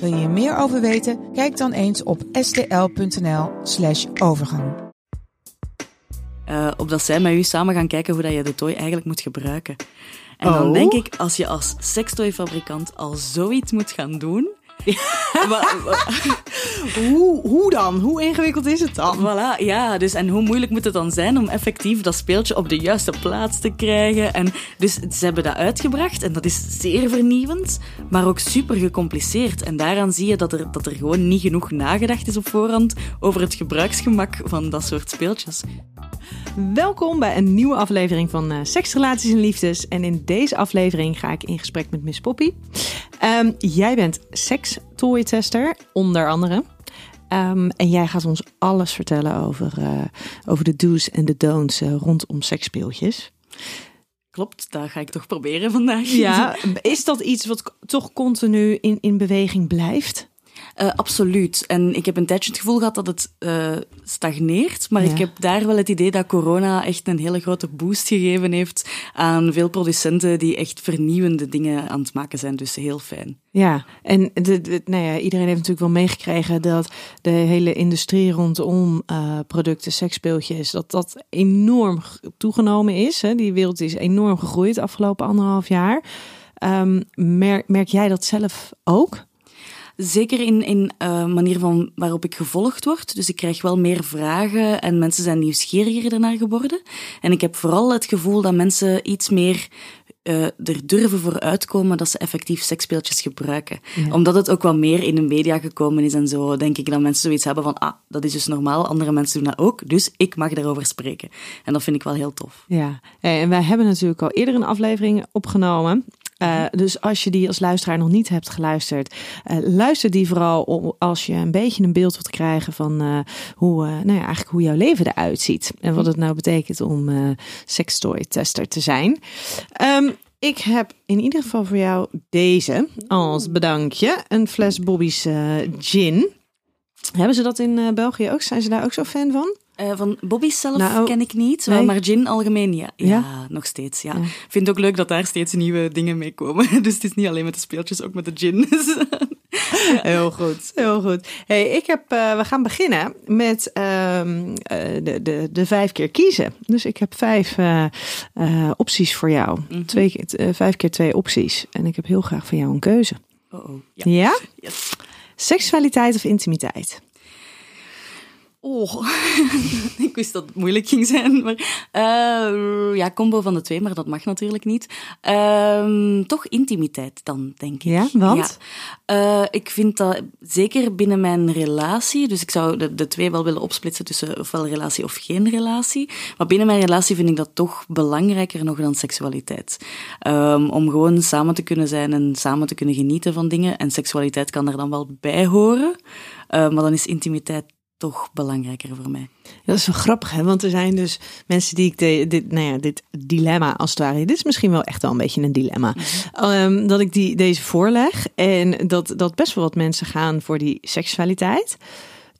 Wil je hier meer over weten? Kijk dan eens op stl.nl/slash overgang. Uh, opdat zij met u samen gaan kijken hoe dat je de toy eigenlijk moet gebruiken. En dan Oh. denk ik, als je als sekstoyfabrikant al zoiets moet gaan doen. Hoe, hoe dan? Hoe ingewikkeld is het dan? Voilà, ja. Dus, en hoe moeilijk moet het dan zijn om effectief dat speeltje op de juiste plaats te krijgen? En dus ze hebben dat uitgebracht en dat is zeer vernieuwend, maar ook super gecompliceerd. En daaraan zie je dat er, dat er gewoon niet genoeg nagedacht is op voorhand over het gebruiksgemak van dat soort speeltjes. Welkom bij een nieuwe aflevering van eh Seks, Relaties en Liefdes. En in deze aflevering ga ik in gesprek met Miss Poppy. Ehm, jij bent seks-toy-tester, onder andere. Ehm, en jij gaat ons alles vertellen over, eh, over de do's en de don'ts eh, rondom seksspeeltjes. Klopt, dat ga ik toch proberen vandaag. Ja, is dat iets wat toch continu in, in beweging blijft? Eh, absoluut. En ik heb een tijdje het gevoel gehad dat het eh, stagneert. Maar Ja. ik heb daar wel het idee dat corona echt een hele grote boost gegeven heeft aan veel producenten die echt vernieuwende dingen aan het maken zijn. Dus heel fijn. Ja, en de, de- nou ja, iedereen heeft natuurlijk wel meegekregen dat de hele industrie rondom eh, producten, seksspeeltjes, dat dat enorm toegenomen is. Hè? Die wereld is enorm gegroeid de afgelopen anderhalf jaar. Ehm, merk, merk jij dat zelf ook? Zeker in, in eh, manier van waarop ik gevolgd word. Dus ik krijg wel meer vragen en mensen zijn nieuwsgieriger ernaar geworden. En ik heb vooral het gevoel dat mensen iets meer eh, er durven voor uitkomen dat ze effectief seksspeeltjes gebruiken. Omdat het ook wat meer in de media gekomen is en zo, denk ik dat mensen zoiets hebben van, ah, dat is dus normaal, andere mensen doen dat ook, dus ik mag daarover spreken. En dat vind ik wel heel tof. Ja, en wij hebben natuurlijk al eerder een aflevering opgenomen. Eh, dus als je die als luisteraar nog niet hebt geluisterd, eh, luister die vooral om- als je een beetje een beeld wilt krijgen van eh, hoe, nou ja, eigenlijk hoe jouw leven eruit ziet. En wat het nou betekent om sextoy tester te zijn. Ehm, ik heb in ieder geval voor jou deze als bedankje. Een fles Bobby's gin. Hebben ze dat in België ook? Zijn ze daar ook zo fan van? Eh, van Bobby zelf Nou, ken ik niet, nee. maar gin algemeen ja. Ja, Ja? nog steeds. Ja. Ja. Ik vind het ook leuk dat daar steeds nieuwe dingen mee komen. Dus het is niet alleen met de speeltjes, ook met de gin. Heel goed, heel goed. Hey, ik heb, eh, we gaan beginnen met ehm, eh, de, de, de vijf keer kiezen. Dus ik heb vijf opties voor jou. twee, keer- eh, vijf keer twee opties. En ik heb heel graag van jou een keuze. Oh, oh. Ja. Ja? Yes. Seksualiteit of intimiteit? Oh, ik wist dat het moeilijk ging zijn. Maar, eh, ja, combo van de twee, maar dat mag natuurlijk niet. Ehm, toch intimiteit dan, denk ik. Ja, want? Ja. Eh, ik vind dat zeker binnen mijn relatie, dus ik zou de, de twee wel willen opsplitsen tussen ofwel relatie of geen relatie. Maar binnen mijn relatie vind ik dat toch belangrijker nog dan seksualiteit. Ehm, om gewoon samen te kunnen zijn en samen te kunnen genieten van dingen. En seksualiteit kan er dan wel bij horen, Eh, maar dan is intimiteit toch belangrijker voor mij. Dat is wel grappig, hè? Want er zijn dus mensen die ik de, dit, nou ja, dit dilemma als het ware. Dit is misschien wel echt wel een beetje een dilemma. Ehm, dat ik die, deze voorleg. En dat, dat best wel wat mensen gaan voor die seksualiteit.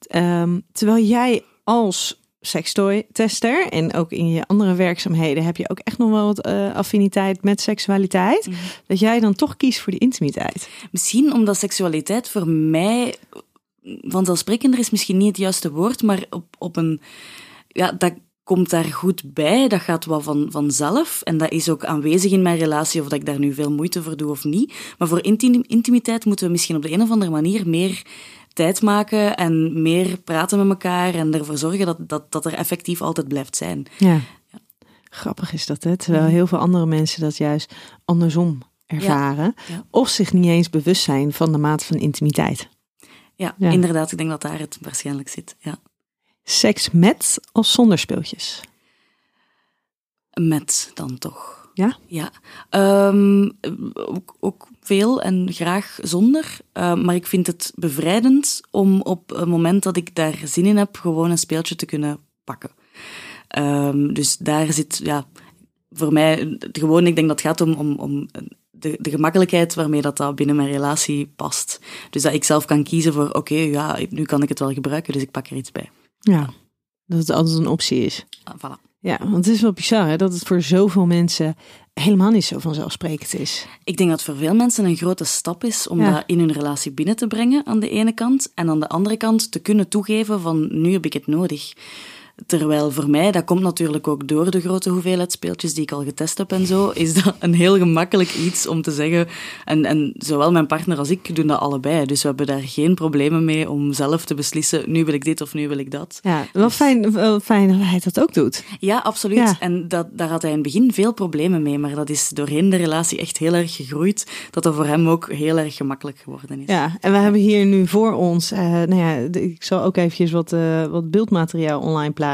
Ehm, terwijl jij als sextoy-tester en ook in je andere werkzaamheden heb je ook echt nog wel wat eh, affiniteit met seksualiteit. Dat jij dan toch kiest voor die intimiteit. Misschien omdat seksualiteit voor mij vanzelfsprekender is misschien niet het juiste woord, maar op, op een... Ja, dat komt daar goed bij, dat gaat wel van, vanzelf. En dat is ook aanwezig in mijn relatie, of dat ik daar nu veel moeite voor doe of niet. Maar voor intim- intimiteit moeten we misschien op de een of andere manier meer tijd maken en meer praten met elkaar en ervoor zorgen dat, dat, dat er effectief altijd blijft zijn. Ja. Grappig is dat, hè? Terwijl heel veel andere mensen dat juist andersom ervaren. ja. Of zich niet eens bewust zijn van de mate van intimiteit. Ja, Ja. inderdaad, ik denk dat daar het waarschijnlijk zit. Ja. Seks met of zonder speeltjes? Met dan toch. Ja? Ja, Ehm, ook, ook veel en graag zonder. Eh, maar ik vind het bevrijdend om op het moment dat ik daar zin in heb, gewoon een speeltje te kunnen pakken. Ehm, dus daar zit, ja, voor mij, het gewoon, ik denk dat het gaat om, om, om de, de gemakkelijkheid waarmee dat, dat binnen mijn relatie past. Dus dat ik zelf kan kiezen voor, oké, ja, nu kan ik het wel gebruiken, dus ik pak er iets bij. Ja. Dat het altijd een optie is. Ah, voilà. Ja, want het is wel bizar hè, dat het voor zoveel mensen helemaal niet zo vanzelfsprekend is. Ik denk dat voor veel mensen een grote stap is om Ja. dat in hun relatie binnen te brengen aan de ene kant en aan de andere kant te kunnen toegeven van nu heb ik het nodig. Terwijl voor mij, dat komt natuurlijk ook door de grote hoeveelheid speeltjes die ik al getest heb en zo, is dat een heel gemakkelijk iets om te zeggen. En, en zowel mijn partner als ik doen dat allebei. Dus we hebben daar geen problemen mee om zelf te beslissen, nu wil ik dit of nu wil ik dat. Ja, wel fijn, wel fijn dat hij dat ook doet. Ja, absoluut. Ja. En dat, daar had hij in het begin veel problemen mee, maar dat is doorheen de relatie echt heel erg gegroeid, dat dat voor hem ook heel erg gemakkelijk geworden is. Ja, en we hebben hier nu voor ons, eh, nou ja, ik zal ook eventjes wat, eh, wat beeldmateriaal online plaatsen.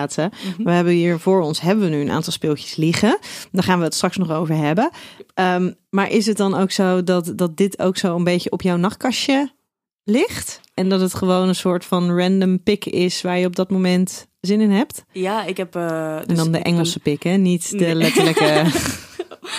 We hebben hier voor ons, hebben we nu een aantal speeltjes liggen. Daar gaan we het straks nog over hebben. Ehm, maar is het dan ook zo dat, dat dit ook zo een beetje op jouw nachtkastje ligt? En dat het gewoon een soort van random pick is waar je op dat moment zin in hebt? Ja, ik heb... eh, En dus dan de Engelse pick, hè? Niet de Nee. letterlijke...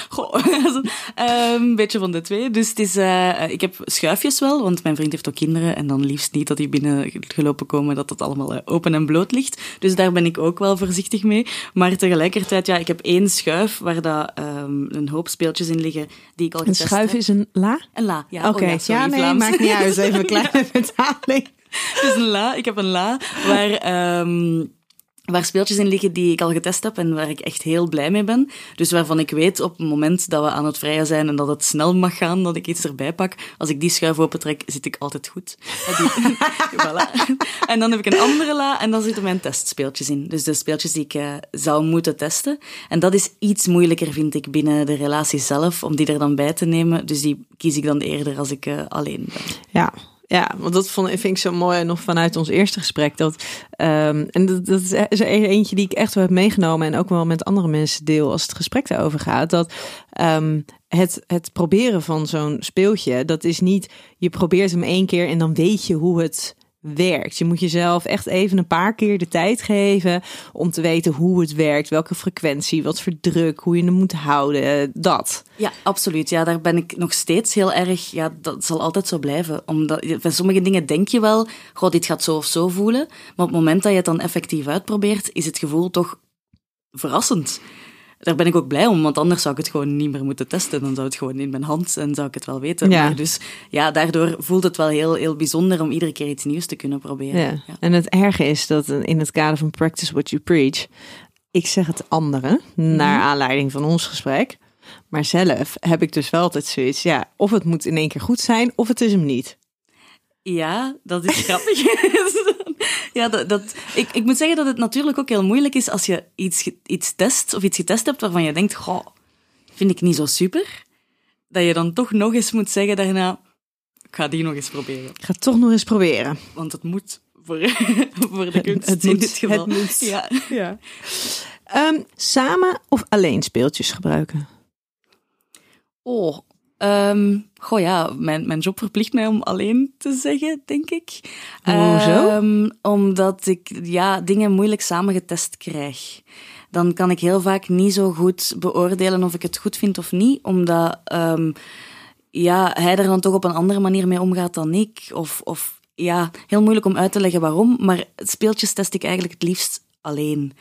Goh, eh, een beetje van de twee. Dus het is, eh, ik heb schuifjes wel, want mijn vriend heeft ook kinderen. En dan liefst niet dat die binnen gelopen komen, dat het allemaal eh, open en bloot ligt. Dus daar ben ik ook wel voorzichtig mee. Maar tegelijkertijd, ja, ik heb één schuif waar dat, ehm, een hoop speeltjes in liggen die ik al Een getest schuif heb. is een la? Een la, ja. Oké, oh ja, sorry, nee, Vlaams. maakt niet uit. Even een kleine vertaling. Dus een la. Ik heb een la waar, ehm, waar speeltjes in liggen die ik al getest heb en waar ik echt heel blij mee ben. Dus waarvan ik weet op het moment dat we aan het vrijen zijn en dat het snel mag gaan, dat ik iets erbij pak. Als ik die schuif opentrek, zit ik altijd goed. Voilà. En dan heb ik een andere la en dan zitten mijn testspeeltjes in. Dus de speeltjes die ik eh, zou moeten testen. En dat is iets moeilijker, vind ik, binnen de relatie zelf, om die er dan bij te nemen. Dus die kies ik dan eerder als ik eh, alleen ben. Ja, ja, want dat vond, vind ik zo mooi nog vanuit ons eerste gesprek. Dat, ehm, en dat, is er eentje die ik echt wel heb meegenomen en ook wel met andere mensen deel als het gesprek daarover gaat. Dat ehm, het, het proberen van zo'n speeltje, dat is niet je probeert hem één keer en dan weet je hoe het werkt. Je moet jezelf echt even een paar keer de tijd geven om te weten hoe het werkt, welke frequentie, wat voor druk, hoe je hem moet houden, dat. Ja, absoluut. Ja, daar ben ik nog steeds heel erg... Ja, dat zal altijd zo blijven. Omdat van sommige dingen denk je wel, goh, dit gaat zo of zo voelen. Maar op het moment dat je het dan effectief uitprobeert, is het gevoel toch verrassend. Daar ben ik ook blij om, want anders zou ik het gewoon niet meer moeten testen. Dan zou het gewoon in mijn hand en zou ik het wel weten. Ja. Maar dus ja, daardoor voelt het wel heel, heel bijzonder om iedere keer iets nieuws te kunnen proberen. Ja. En het erge is dat in het kader van practice what you preach, ik zeg het anderen naar aanleiding van ons gesprek. Maar zelf heb ik dus wel altijd zoiets, ja, of het moet in één keer goed zijn, of het is hem niet. Ja, dat is grappig. ja, dat, dat, ik, ik moet zeggen dat het natuurlijk ook heel moeilijk is als je iets, iets test of iets getest hebt waarvan je denkt, goh, vind ik niet zo super. Dat je dan toch nog eens moet zeggen daarna, ik ga die nog eens proberen. Ik ga het toch nog eens proberen. Want het moet voor, voor de kunst het in moet, dit geval. het moet. Ja. Ja. Ehm, samen of alleen speeltjes gebruiken? Oh, ehm, goh ja, mijn, mijn job verplicht mij om alleen te zeggen, denk ik. Hoezo? Ehm, omdat ik ja, dingen moeilijk samengetest krijg. Dan kan ik heel vaak niet zo goed beoordelen of ik het goed vind of niet, omdat ehm, ja, hij er dan toch op een andere manier mee omgaat dan ik. Of, of ja, heel moeilijk om uit te leggen waarom, maar speeltjes test ik eigenlijk het liefst alleen.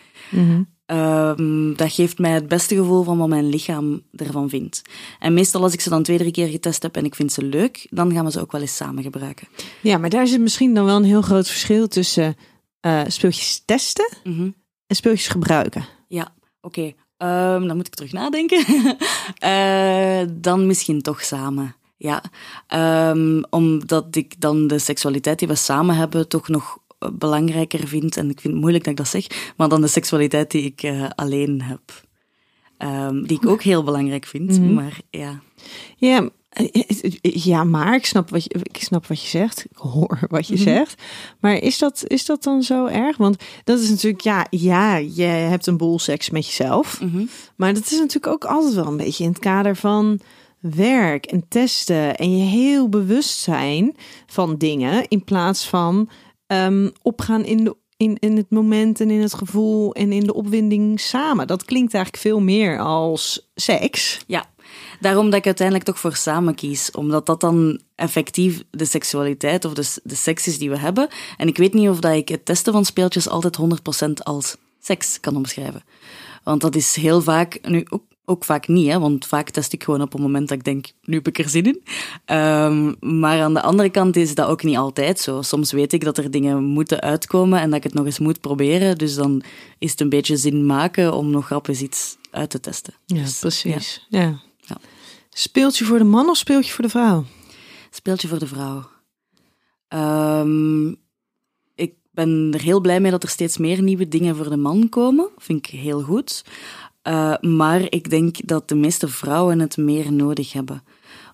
Ehm, dat geeft mij het beste gevoel van wat mijn lichaam ervan vindt. En meestal als ik ze dan twee, drie keer getest heb en ik vind ze leuk, dan gaan we ze ook wel eens samen gebruiken. Ja, maar daar zit misschien dan wel een heel groot verschil tussen eh, speeltjes testen Mhm. en speeltjes gebruiken. Ja, oké. Ehm, dan moet ik terug nadenken. Eh, dan misschien toch samen. Ja, Ehm, omdat ik dan de seksualiteit die we samen hebben toch nog belangrijker vind. En ik vind het moeilijk dat ik dat zeg, maar dan de seksualiteit die ik eh, alleen heb. Ehm, die ik ook heel belangrijk vind, maar ja. Ja, Ja, maar ik snap wat je, ik snap wat je zegt. Ik hoor wat je Mhm. zegt. Maar is dat, is dat dan zo erg? Want dat is natuurlijk, ja, ja, je hebt een boel seks met jezelf. Mhm. Maar dat is natuurlijk ook altijd wel een beetje in het kader van werk en testen. En je heel bewust zijn van dingen. In plaats van ehm, opgaan in, de, in, in het moment en in het gevoel en in de opwinding samen. Dat klinkt eigenlijk veel meer als seks. Ja, daarom dat ik uiteindelijk toch voor samen kies. Omdat dat dan effectief de seksualiteit of de, de seks is die we hebben. En ik weet niet of dat ik het testen van speeltjes altijd 100% als seks kan omschrijven. Want dat is heel vaak, nu ook, ook vaak niet, hè, want vaak test ik gewoon op een moment dat ik denk, nu heb ik er zin in. Ehm, maar aan de andere kant is dat ook niet altijd zo. Soms weet ik dat er dingen moeten uitkomen en dat ik het nog eens moet proberen. Dus dan is het een beetje zin maken om nog grap eens iets uit te testen. Ja, Dus, precies. Ja. Ja. Speeltje voor de man of speeltje voor de vrouw? Speeltje voor de vrouw. Ehm, ik ben er heel blij mee dat er steeds meer nieuwe dingen voor de man komen. Vind ik heel goed. Eh, maar ik denk dat de meeste vrouwen het meer nodig hebben.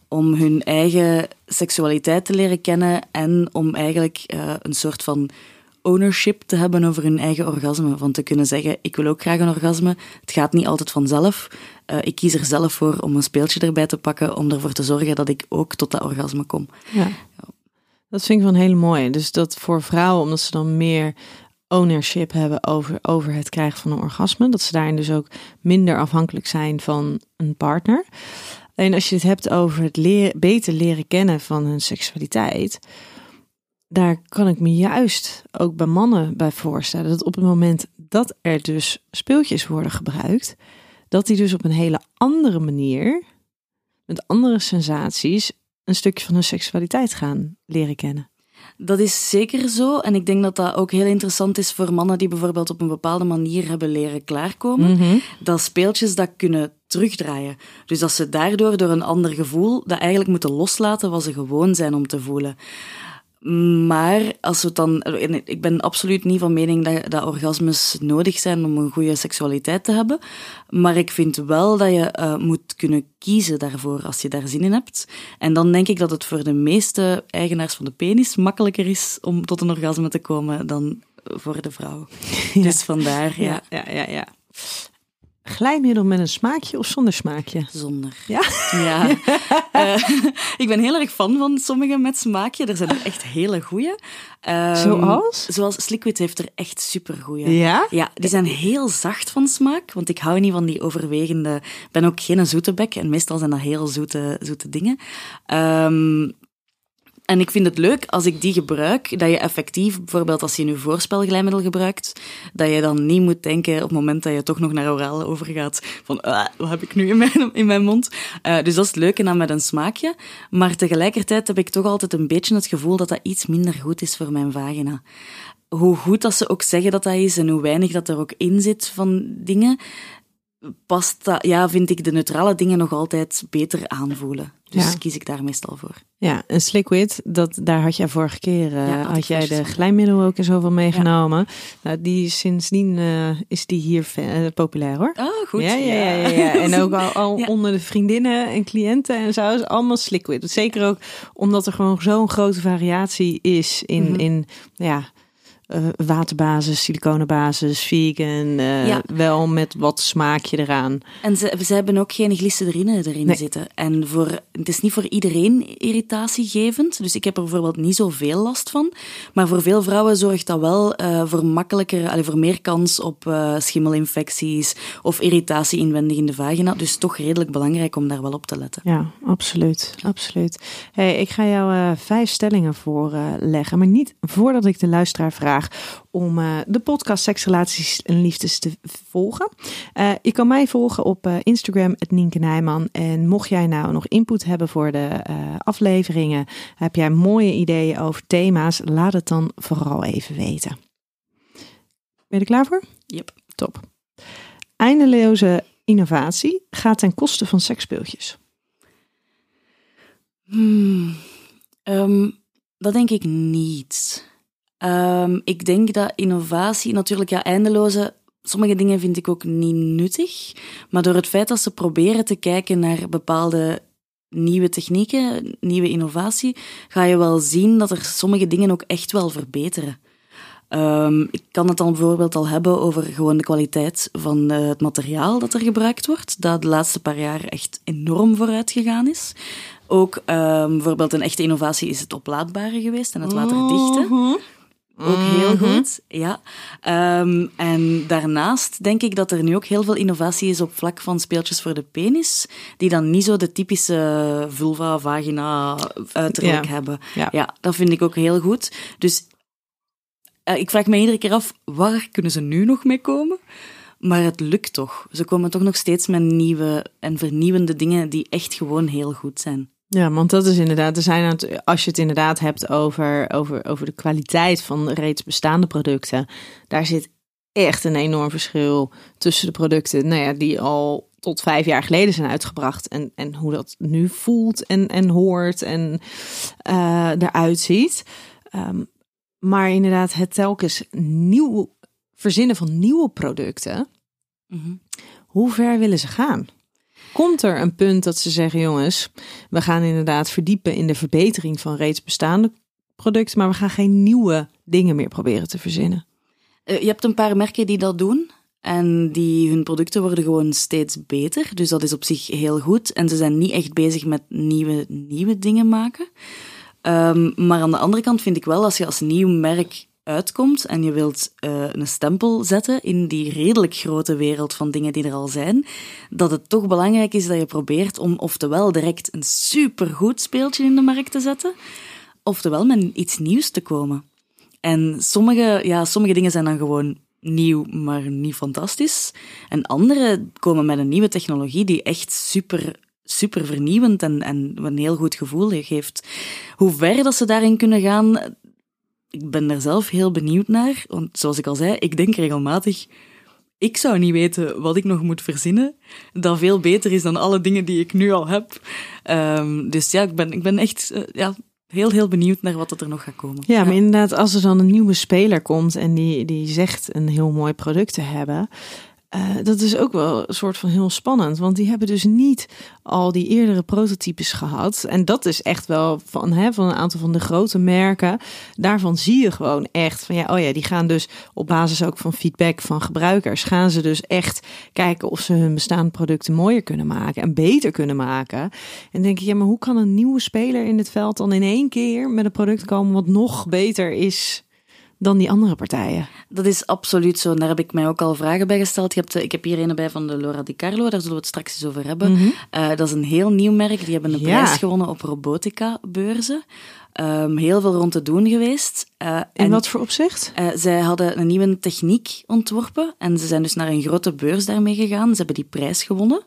Om hun eigen seksualiteit te leren kennen en om eigenlijk eh, een soort van ownership te hebben over hun eigen orgasme. Van te kunnen zeggen, ik wil ook graag een orgasme. Het gaat niet altijd vanzelf. Eh, ik kies er zelf voor om een speeltje erbij te pakken, om ervoor te zorgen dat ik ook tot dat orgasme kom. Ja. Dat vind ik wel een hele mooie. Dus dat voor vrouwen, omdat ze dan meer ownership hebben over, over het krijgen van een orgasme, dat ze daarin dus ook minder afhankelijk zijn van een partner. En als je het hebt over het leren, beter leren kennen van hun seksualiteit, daar kan ik me juist ook bij mannen bij voorstellen dat op het moment dat er dus speeltjes worden gebruikt, dat die dus op een hele andere manier, met andere sensaties, een stukje van hun seksualiteit gaan leren kennen. Dat is zeker zo. En ik denk dat dat ook heel interessant is voor mannen die bijvoorbeeld op een bepaalde manier hebben leren klaarkomen. Dat speeltjes dat kunnen terugdraaien. Dus dat ze daardoor door een ander gevoel dat eigenlijk moeten loslaten wat ze gewoon zijn om te voelen. Maar als we het dan. Ik ben absoluut niet van mening dat, dat orgasmes nodig zijn om een goede seksualiteit te hebben. Maar ik vind wel dat je eh, moet kunnen kiezen daarvoor als je daar zin in hebt. En dan denk ik dat het voor de meeste eigenaars van de penis makkelijker is om tot een orgasme te komen dan voor de vrouw. Dus vandaar, ja, ja, ja, ja. Glijmiddel met een smaakje of zonder smaakje? zonder. Ja? Ja. Eh, ik ben heel erg fan van sommige met smaakje. Er zijn er echt hele goeie. Ehm, Zoals? Zoals Sliquid heeft er echt supergoeie. Ja? Ja, die zijn heel zacht van smaak, want ik hou niet van die overwegende... Ik ben ook geen zoete bek en meestal zijn dat heel zoete, zoete dingen. Ehm, en ik vind het leuk als ik die gebruik, dat je effectief, bijvoorbeeld als je nu voorspelglijmiddel gebruikt, dat je dan niet moet denken op het moment dat je toch nog naar oraal overgaat, van "Ah, wat heb ik nu in mijn, in mijn mond? Eh, dus dat is het leuke aan met een smaakje. Maar tegelijkertijd heb ik toch altijd een beetje het gevoel dat dat iets minder goed is voor mijn vagina. Hoe goed dat ze ook zeggen dat dat is en hoe weinig dat er ook in zit van dingen, past dat, ja, vind ik de neutrale dingen nog altijd beter aanvoelen. Dus Ja. kies ik daar meestal voor. Ja, een Sliquid, dat, daar had jij vorige keer, eh, Ja, had jij de glijmiddel ook en zo van meegenomen. Nou, die sindsdien eh, is die hier eh, populair hoor. Oh, goed. Ja, ja, ja, ja, ja. En ook al, al Ja. onder de vriendinnen en cliënten en zo is allemaal Sliquid. Zeker ook omdat er gewoon zo'n grote variatie is in, Mhm. in ja, eh, waterbasis, siliconenbasis, vegan, eh, Ja. wel met wat smaakje eraan. En ze, ze hebben ook geen glycerine erin Nee. zitten. En voor, het is niet voor iedereen irritatiegevend. Dus ik heb er bijvoorbeeld niet zoveel last van. Maar voor veel vrouwen zorgt dat wel eh, voor makkelijker, allee, voor meer kans op schimmelinfecties of irritatie inwendig in de vagina. Dus toch redelijk belangrijk om daar wel op te letten. Ja, absoluut. absoluut. Hey, ik ga jou vijf stellingen voorleggen, maar niet voordat ik de luisteraar vraag om eh, de podcast Seksrelaties en Liefdes te volgen. Eh, je kan mij volgen op eh, Instagram, het Nienke Nijman. En mocht jij nou nog input hebben voor de afleveringen, heb jij mooie ideeën over thema's, laat het dan vooral even weten. Ben je er klaar voor? Yep. Top. Eindeloze innovatie gaat ten koste van seksspeeltjes. Hmm, ehm, dat denk ik niet. Ehm, ik denk dat innovatie, natuurlijk ja, eindeloze, sommige dingen vind ik ook niet nuttig. Maar door het feit dat ze proberen te kijken naar bepaalde nieuwe technieken, nieuwe innovatie, ga je wel zien dat er sommige dingen ook echt wel verbeteren. Um, ik kan het dan bijvoorbeeld al hebben over gewoon de kwaliteit van uh, het materiaal dat er gebruikt wordt, dat de laatste paar jaar echt enorm vooruit gegaan is. Ook um, bijvoorbeeld een echte innovatie is het oplaadbare geweest en het waterdichte. Mhm. Ook heel goed, ja. Um, en daarnaast denk ik dat er nu ook heel veel innovatie is op vlak van speeltjes voor de penis, die dan niet zo de typische vulva, vagina uiterlijk Ja. hebben. Ja. ja, dat vind ik ook heel goed. Dus eh, ik vraag me iedere keer af, waar kunnen ze nu nog mee komen? Maar het lukt toch. Ze komen toch nog steeds met nieuwe en vernieuwende dingen die echt gewoon heel goed zijn. Ja, want dat is inderdaad, er zijn het, als je het inderdaad hebt over, over, over de kwaliteit van reeds bestaande producten, daar zit echt een enorm verschil tussen de producten nou ja, die al tot vijf jaar geleden zijn uitgebracht en, en hoe dat nu voelt en, en hoort en eh, eruit ziet. Ehm, maar inderdaad, het telkens nieuw verzinnen van nieuwe producten, Mhm. hoe ver willen ze gaan? Komt er een punt dat ze zeggen, jongens, we gaan inderdaad verdiepen in de verbetering van reeds bestaande producten, maar we gaan geen nieuwe dingen meer proberen te verzinnen? Eh, Je hebt een paar merken die dat doen. En die, hun producten worden gewoon steeds beter. Dus dat is op zich heel goed. En ze zijn niet echt bezig met nieuwe, nieuwe dingen maken. Ehm, maar aan de andere kant vind ik wel, als je als nieuw merk uitkomt en je wilt eh, een stempel zetten in die redelijk grote wereld van dingen die er al zijn, dat het toch belangrijk is dat je probeert om oftewel direct een supergoed speeltje in de markt te zetten, oftewel met iets nieuws te komen. En sommige, ja, sommige dingen zijn dan gewoon nieuw, maar niet fantastisch. En andere komen met een nieuwe technologie die echt super, super vernieuwend en, en een heel goed gevoel geeft. Hoe ver dat ze daarin kunnen gaan, ik ben er zelf heel benieuwd naar. Want zoals ik al zei, ik denk regelmatig, ik zou niet weten wat ik nog moet verzinnen, dat veel beter is dan alle dingen die ik nu al heb. Ehm, dus ja, ik ben, ik ben echt eh, ja, heel, heel benieuwd naar wat er nog gaat komen. Ja, maar inderdaad, als er dan een nieuwe speler komt en die, die zegt een heel mooi product te hebben, eh, dat is ook wel een soort van heel spannend. Want die hebben dus niet al die eerdere prototypes gehad. En dat is echt wel van, hè, van een aantal van de grote merken. Daarvan zie je gewoon echt van ja, oh ja, die gaan dus op basis ook van feedback van gebruikers, gaan ze dus echt kijken of ze hun bestaande producten mooier kunnen maken en beter kunnen maken. En denk je, ja, maar hoe kan een nieuwe speler in het veld dan in één keer met een product komen wat nog beter is dan die andere partijen? Dat is absoluut zo. En daar heb ik mij ook al vragen bij gesteld. Je hebt, eh, ik heb hier een bij van de Laura Di Carlo, daar zullen we het straks eens over hebben. Eh, dat is een heel nieuw merk. Die hebben een Mhm. Ja. prijs gewonnen op robotica-beurzen. Ehm, heel veel rond te doen geweest. Eh, In wat voor opzicht? zij hadden een nieuwe techniek ontworpen en ze zijn dus naar een grote beurs daarmee gegaan. Ze hebben die prijs gewonnen.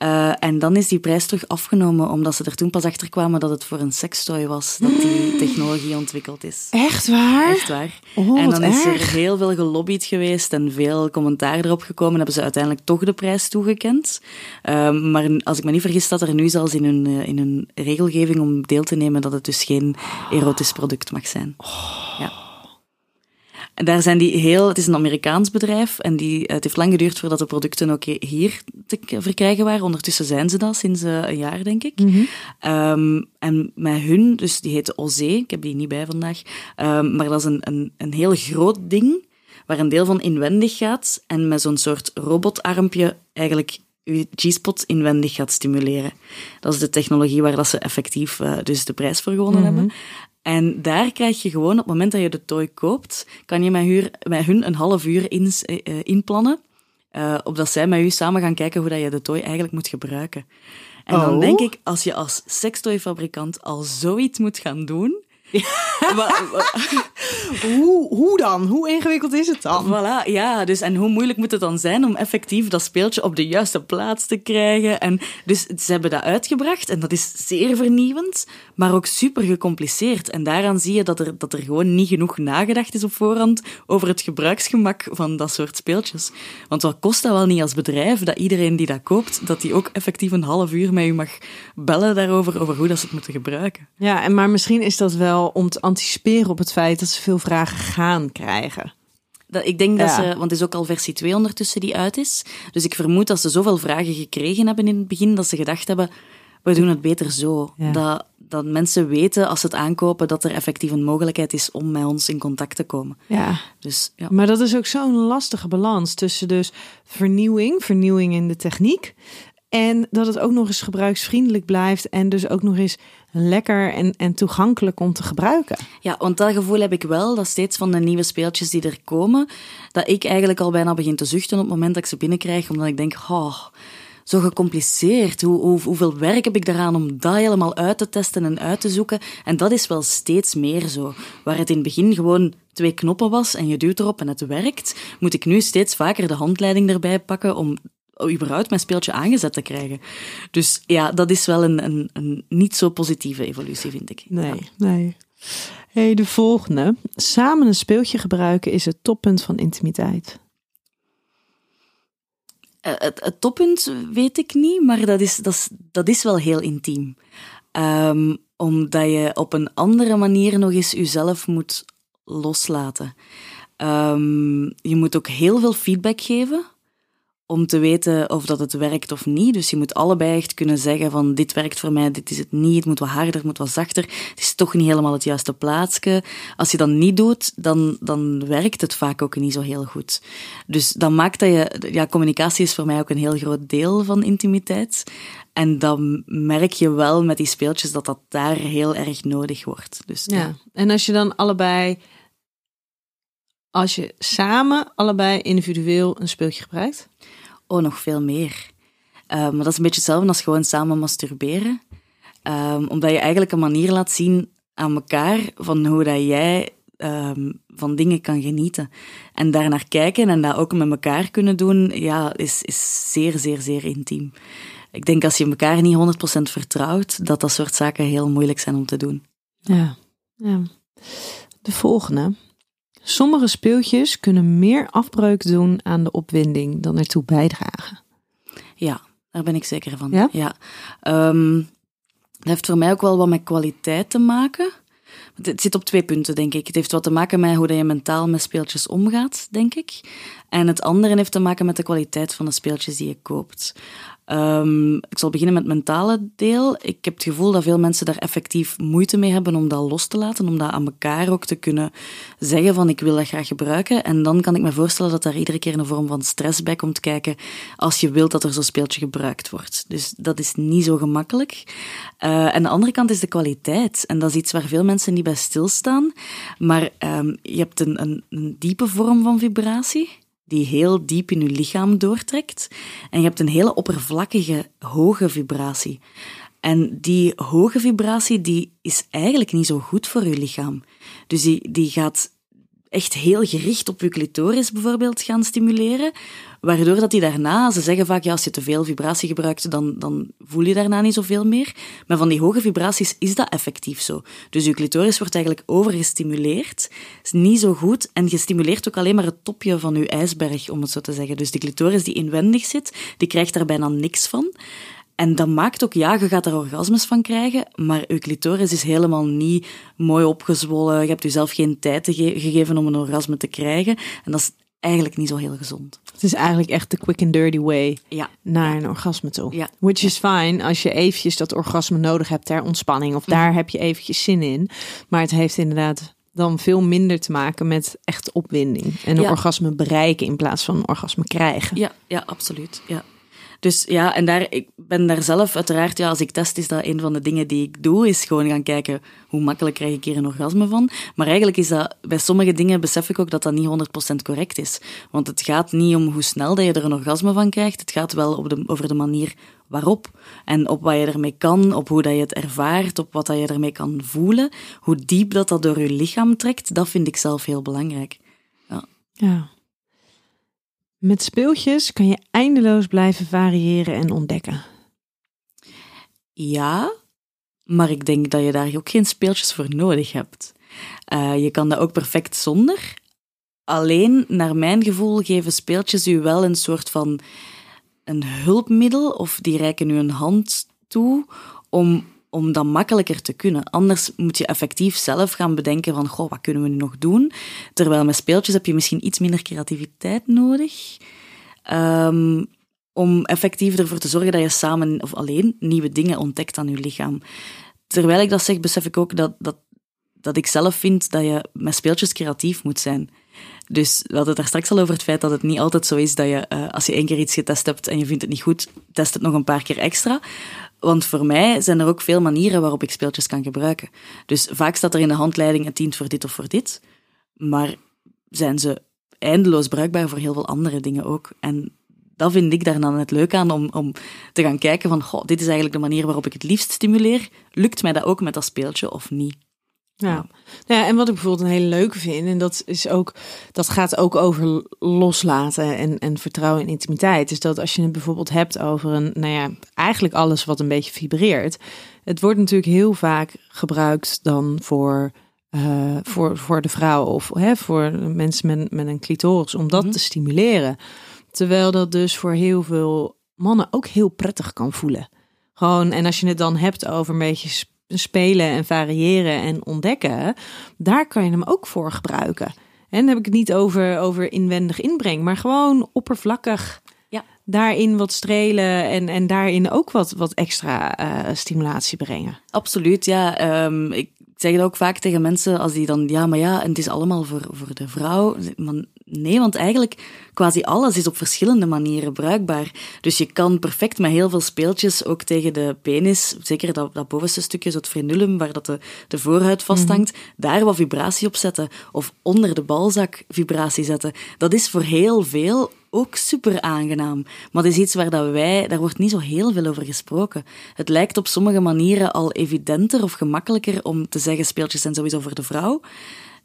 Eh, en dan is die prijs terug afgenomen, omdat ze er toen pas achter kwamen dat het voor een sextoy was dat die technologie ontwikkeld is. Echt waar? Echt waar. Oh, en dan is er heel veel gelobbyd geweest en veel commentaar erop gekomen. Hebben ze uiteindelijk toch de prijs toegekend. Ehm, maar als ik me niet vergis, staat er nu zelfs in hun, eh, in hun regelgeving om deel te nemen dat het dus geen erotisch product mag zijn. Ja. En daar zijn die heel, het is een Amerikaans bedrijf en die, het heeft lang geduurd voordat de producten ook hier te verkrijgen waren. Ondertussen zijn ze dat sinds eh, een jaar, denk ik. Ehm, en met hun, dus die heette Ozé, ik heb die niet bij vandaag, Ehm, maar dat is een, een, een heel groot ding waar een deel van inwendig gaat en met zo'n soort robotarmpje eigenlijk je G-spot inwendig gaat stimuleren. Dat is de technologie waar dat ze effectief eh, dus de prijs voor gewonnen hebben. En daar krijg je gewoon, op het moment dat je de toy koopt, kan je met, huur, met hun een half uur ins- eh, eh, inplannen, eh, opdat zij met u samen gaan kijken hoe dat je de toy eigenlijk moet gebruiken. En dan Oh. denk ik, als je als sextoyfabrikant al zoiets moet gaan doen... wa- wa- Hoe, hoe dan? Hoe ingewikkeld is het dan? Voilà, ja. Dus, en hoe moeilijk moet het dan zijn om effectief dat speeltje op de juiste plaats te krijgen? En dus ze hebben dat uitgebracht en dat is zeer vernieuwend, maar ook super gecompliceerd. En daaraan zie je dat er, dat er gewoon niet genoeg nagedacht is op voorhand over het gebruiksgemak van dat soort speeltjes. Want wat kost dat wel niet als bedrijf, dat iedereen die dat koopt, dat die ook effectief een half uur met u mag bellen daarover, over hoe dat ze het moeten gebruiken. Ja, en maar misschien is dat wel om te anticiperen op het feit dat ze veel vragen gaan krijgen. Dat, ik denk dat ze, want het is ook al versie 2 ondertussen die uit is. Dus ik vermoed dat ze zoveel vragen gekregen hebben in het begin, dat ze gedacht hebben, We doen het beter zo. Ja. Dat, dat mensen weten als ze het aankopen dat er effectief een mogelijkheid is om met ons in contact te komen. Ja, Dus ja. maar dat is ook zo'n lastige balans tussen dus vernieuwing, vernieuwing in de techniek. En dat het ook nog eens gebruiksvriendelijk blijft. En dus ook nog eens lekker en, en toegankelijk om te gebruiken. Ja, want dat gevoel heb ik wel, dat steeds van de nieuwe speeltjes die er komen, dat ik eigenlijk al bijna begin te zuchten op het moment dat ik ze binnenkrijg, omdat ik denk, oh, zo gecompliceerd. Hoe, hoe, hoeveel werk heb ik daaraan om dat helemaal uit te testen en uit te zoeken? En dat is wel steeds meer zo. Waar het in het begin gewoon twee knoppen was en je duwt erop en het werkt, moet ik nu steeds vaker de handleiding erbij pakken om überhaupt mijn speeltje aangezet te krijgen. Dus ja, dat is wel een, een, een niet zo positieve evolutie, vind ik. Ja. Nee, nee. Hey, de volgende. Samen een speeltje gebruiken is het toppunt van intimiteit. Eh, het, toppunt weet ik niet, maar dat is, dat is, dat is wel heel intiem. Ehm, omdat je op een andere manier nog eens jezelf moet loslaten. Ehm, je moet ook heel veel feedback geven om te weten of dat het werkt of niet. Dus je moet allebei echt kunnen zeggen van dit werkt voor mij, dit is het niet, het moet wat harder, het moet wat zachter. Het is toch niet helemaal het juiste plaatsje. Als je dat niet doet, dan, dan werkt het vaak ook niet zo heel goed. Dus dat maakt dat je... Ja, communicatie is voor mij ook een heel groot deel van intimiteit. En dan merk je wel met die speeltjes dat dat daar heel erg nodig wordt. Dus Ja. En als je dan allebei, als je samen allebei individueel een speeltje gebruikt. Oh, nog veel meer. Eh, maar dat is een beetje hetzelfde als gewoon samen masturberen. Ehm, omdat je eigenlijk een manier laat zien aan elkaar van hoe dat jij ehm, van dingen kan genieten. En daarnaar kijken en dat ook met elkaar kunnen doen, ja, is, is zeer, zeer, zeer intiem. Ik denk als je elkaar niet 100% vertrouwt, dat dat soort zaken heel moeilijk zijn om te doen. Ja. ja. De volgende. Sommige speeltjes kunnen meer afbreuk doen aan de opwinding dan ertoe bijdragen. Ja, daar ben ik zeker van. Ja? Ehm, dat heeft voor mij ook wel wat met kwaliteit te maken. Het zit op twee punten, denk ik. Het heeft wat te maken met hoe je mentaal met speeltjes omgaat, denk ik. En het andere heeft te maken met de kwaliteit van de speeltjes die je koopt. Ehm, ik zal beginnen met het mentale deel. Ik heb het gevoel dat veel mensen daar effectief moeite mee hebben om dat los te laten, om dat aan elkaar ook te kunnen zeggen van ik wil dat graag gebruiken. En dan kan ik me voorstellen dat daar iedere keer een vorm van stress bij komt kijken als je wilt dat er zo'n speeltje gebruikt wordt. Dus dat is niet zo gemakkelijk. Uh, en de andere kant is de kwaliteit. En dat is iets waar veel mensen niet bij stilstaan. Maar um, je hebt een, een, een diepe vorm van vibratie die heel diep in je lichaam doortrekt. En je hebt een hele oppervlakkige, hoge vibratie. En die hoge vibratie die is eigenlijk niet zo goed voor je lichaam. Dus die, die gaat echt heel gericht op je clitoris bijvoorbeeld gaan stimuleren, waardoor dat die daarna, ze zeggen vaak, ja, als je te veel vibratie gebruikt, dan, dan voel je daarna niet zoveel meer. Maar van die hoge vibraties is dat effectief zo. Dus je clitoris wordt eigenlijk overgestimuleerd, is niet zo goed, en je stimuleert ook alleen maar het topje van je ijsberg, om het zo te zeggen. Dus de clitoris die inwendig zit, die krijgt daar bijna niks van. En dat maakt ook, ja, je gaat er orgasmes van krijgen, maar je clitoris is helemaal niet mooi opgezwollen. Je hebt jezelf geen tijd ge gegeven om een orgasme te krijgen. En dat is eigenlijk niet zo heel gezond. Het is eigenlijk echt de quick and dirty way ja. naar een orgasme toe. Ja. Which is fine als je eventjes dat orgasme nodig hebt ter ontspanning. Of daar heb je eventjes zin in. Maar het heeft inderdaad dan veel minder te maken met echt opwinding. En een Ja. orgasme bereiken in plaats van een orgasme krijgen. Ja, ja, absoluut. Ja. Dus ja, en daar, ik ben daar zelf uiteraard, ja, als ik test, is dat een van de dingen die ik doe, is gewoon gaan kijken hoe makkelijk krijg ik hier een orgasme van. Maar eigenlijk is dat, bij sommige dingen besef ik ook dat dat niet 100% correct is. Want het gaat niet om hoe snel dat je er een orgasme van krijgt, het gaat wel op de, over de manier waarop. En op wat je ermee kan, op hoe dat je het ervaart, op wat dat je ermee kan voelen. Hoe diep dat dat door je lichaam trekt, dat vind ik zelf heel belangrijk. Ja. Met speeltjes kan je eindeloos blijven variëren en ontdekken. Ja, maar ik denk dat je daar ook geen speeltjes voor nodig hebt. Uh, je kan dat ook perfect zonder. Alleen, naar mijn gevoel, geven speeltjes u wel een soort van een hulpmiddel, of die reiken u een hand toe om, om dat makkelijker te kunnen. Anders moet je effectief zelf gaan bedenken van, goh, wat kunnen we nu nog doen? Terwijl met speeltjes heb je misschien iets minder creativiteit nodig. Um, om effectief ervoor te zorgen dat je samen of alleen nieuwe dingen ontdekt aan je lichaam. Terwijl ik dat zeg, besef ik ook dat, dat, dat ik zelf vind dat je met speeltjes creatief moet zijn. Dus we hadden het daar straks al over het feit dat het niet altijd zo is dat je, uh, als je één keer iets getest hebt en je vindt het niet goed, test het nog een paar keer extra. Want voor mij zijn er ook veel manieren waarop ik speeltjes kan gebruiken. Dus vaak staat er in de handleiding het dient voor dit of voor dit. Maar zijn ze eindeloos bruikbaar voor heel veel andere dingen ook. En dat vind ik daar dan het leuk aan, om, om te gaan kijken van, goh, dit is eigenlijk de manier waarop ik het liefst stimuleer. Lukt mij dat ook met dat speeltje of niet? Ja. ja, en wat ik bijvoorbeeld een hele leuke vind, en dat is ook, dat gaat ook over loslaten en, en vertrouwen en intimiteit. Is dat als je het bijvoorbeeld hebt over een, nou ja, eigenlijk alles wat een beetje vibreert. Het wordt natuurlijk heel vaak gebruikt dan voor, uh, voor, voor de vrouw of hè, voor mensen met, met een clitoris, om dat mhm. te stimuleren. Terwijl dat dus voor heel veel mannen ook heel prettig kan voelen. Gewoon, en als je het dan hebt over een beetje spelen en variëren en ontdekken, daar kan je hem ook voor gebruiken. En dan heb ik het niet over, over inwendig inbreng, maar gewoon oppervlakkig ja. daarin wat strelen en, en daarin ook wat, wat extra uh, stimulatie brengen. Absoluut, ja. Um, ik zeg het ook vaak tegen mensen als die dan, ja, maar ja, en het is allemaal voor, voor de vrouw. Nee, want eigenlijk quasi alles is op verschillende manieren bruikbaar. Dus je kan perfect met heel veel speeltjes ook tegen de penis, zeker dat, dat bovenste stukje, zo het frenulum, waar dat de, de voorhuid vasthangt, mm daar wat vibratie op zetten. Of onder de balzak vibratie zetten. Dat is voor heel veel ook super aangenaam. Maar het is iets waar dat wij, daar wordt niet zo heel veel over gesproken. Het lijkt op sommige manieren al evidenter of gemakkelijker om te zeggen speeltjes zijn sowieso voor de vrouw.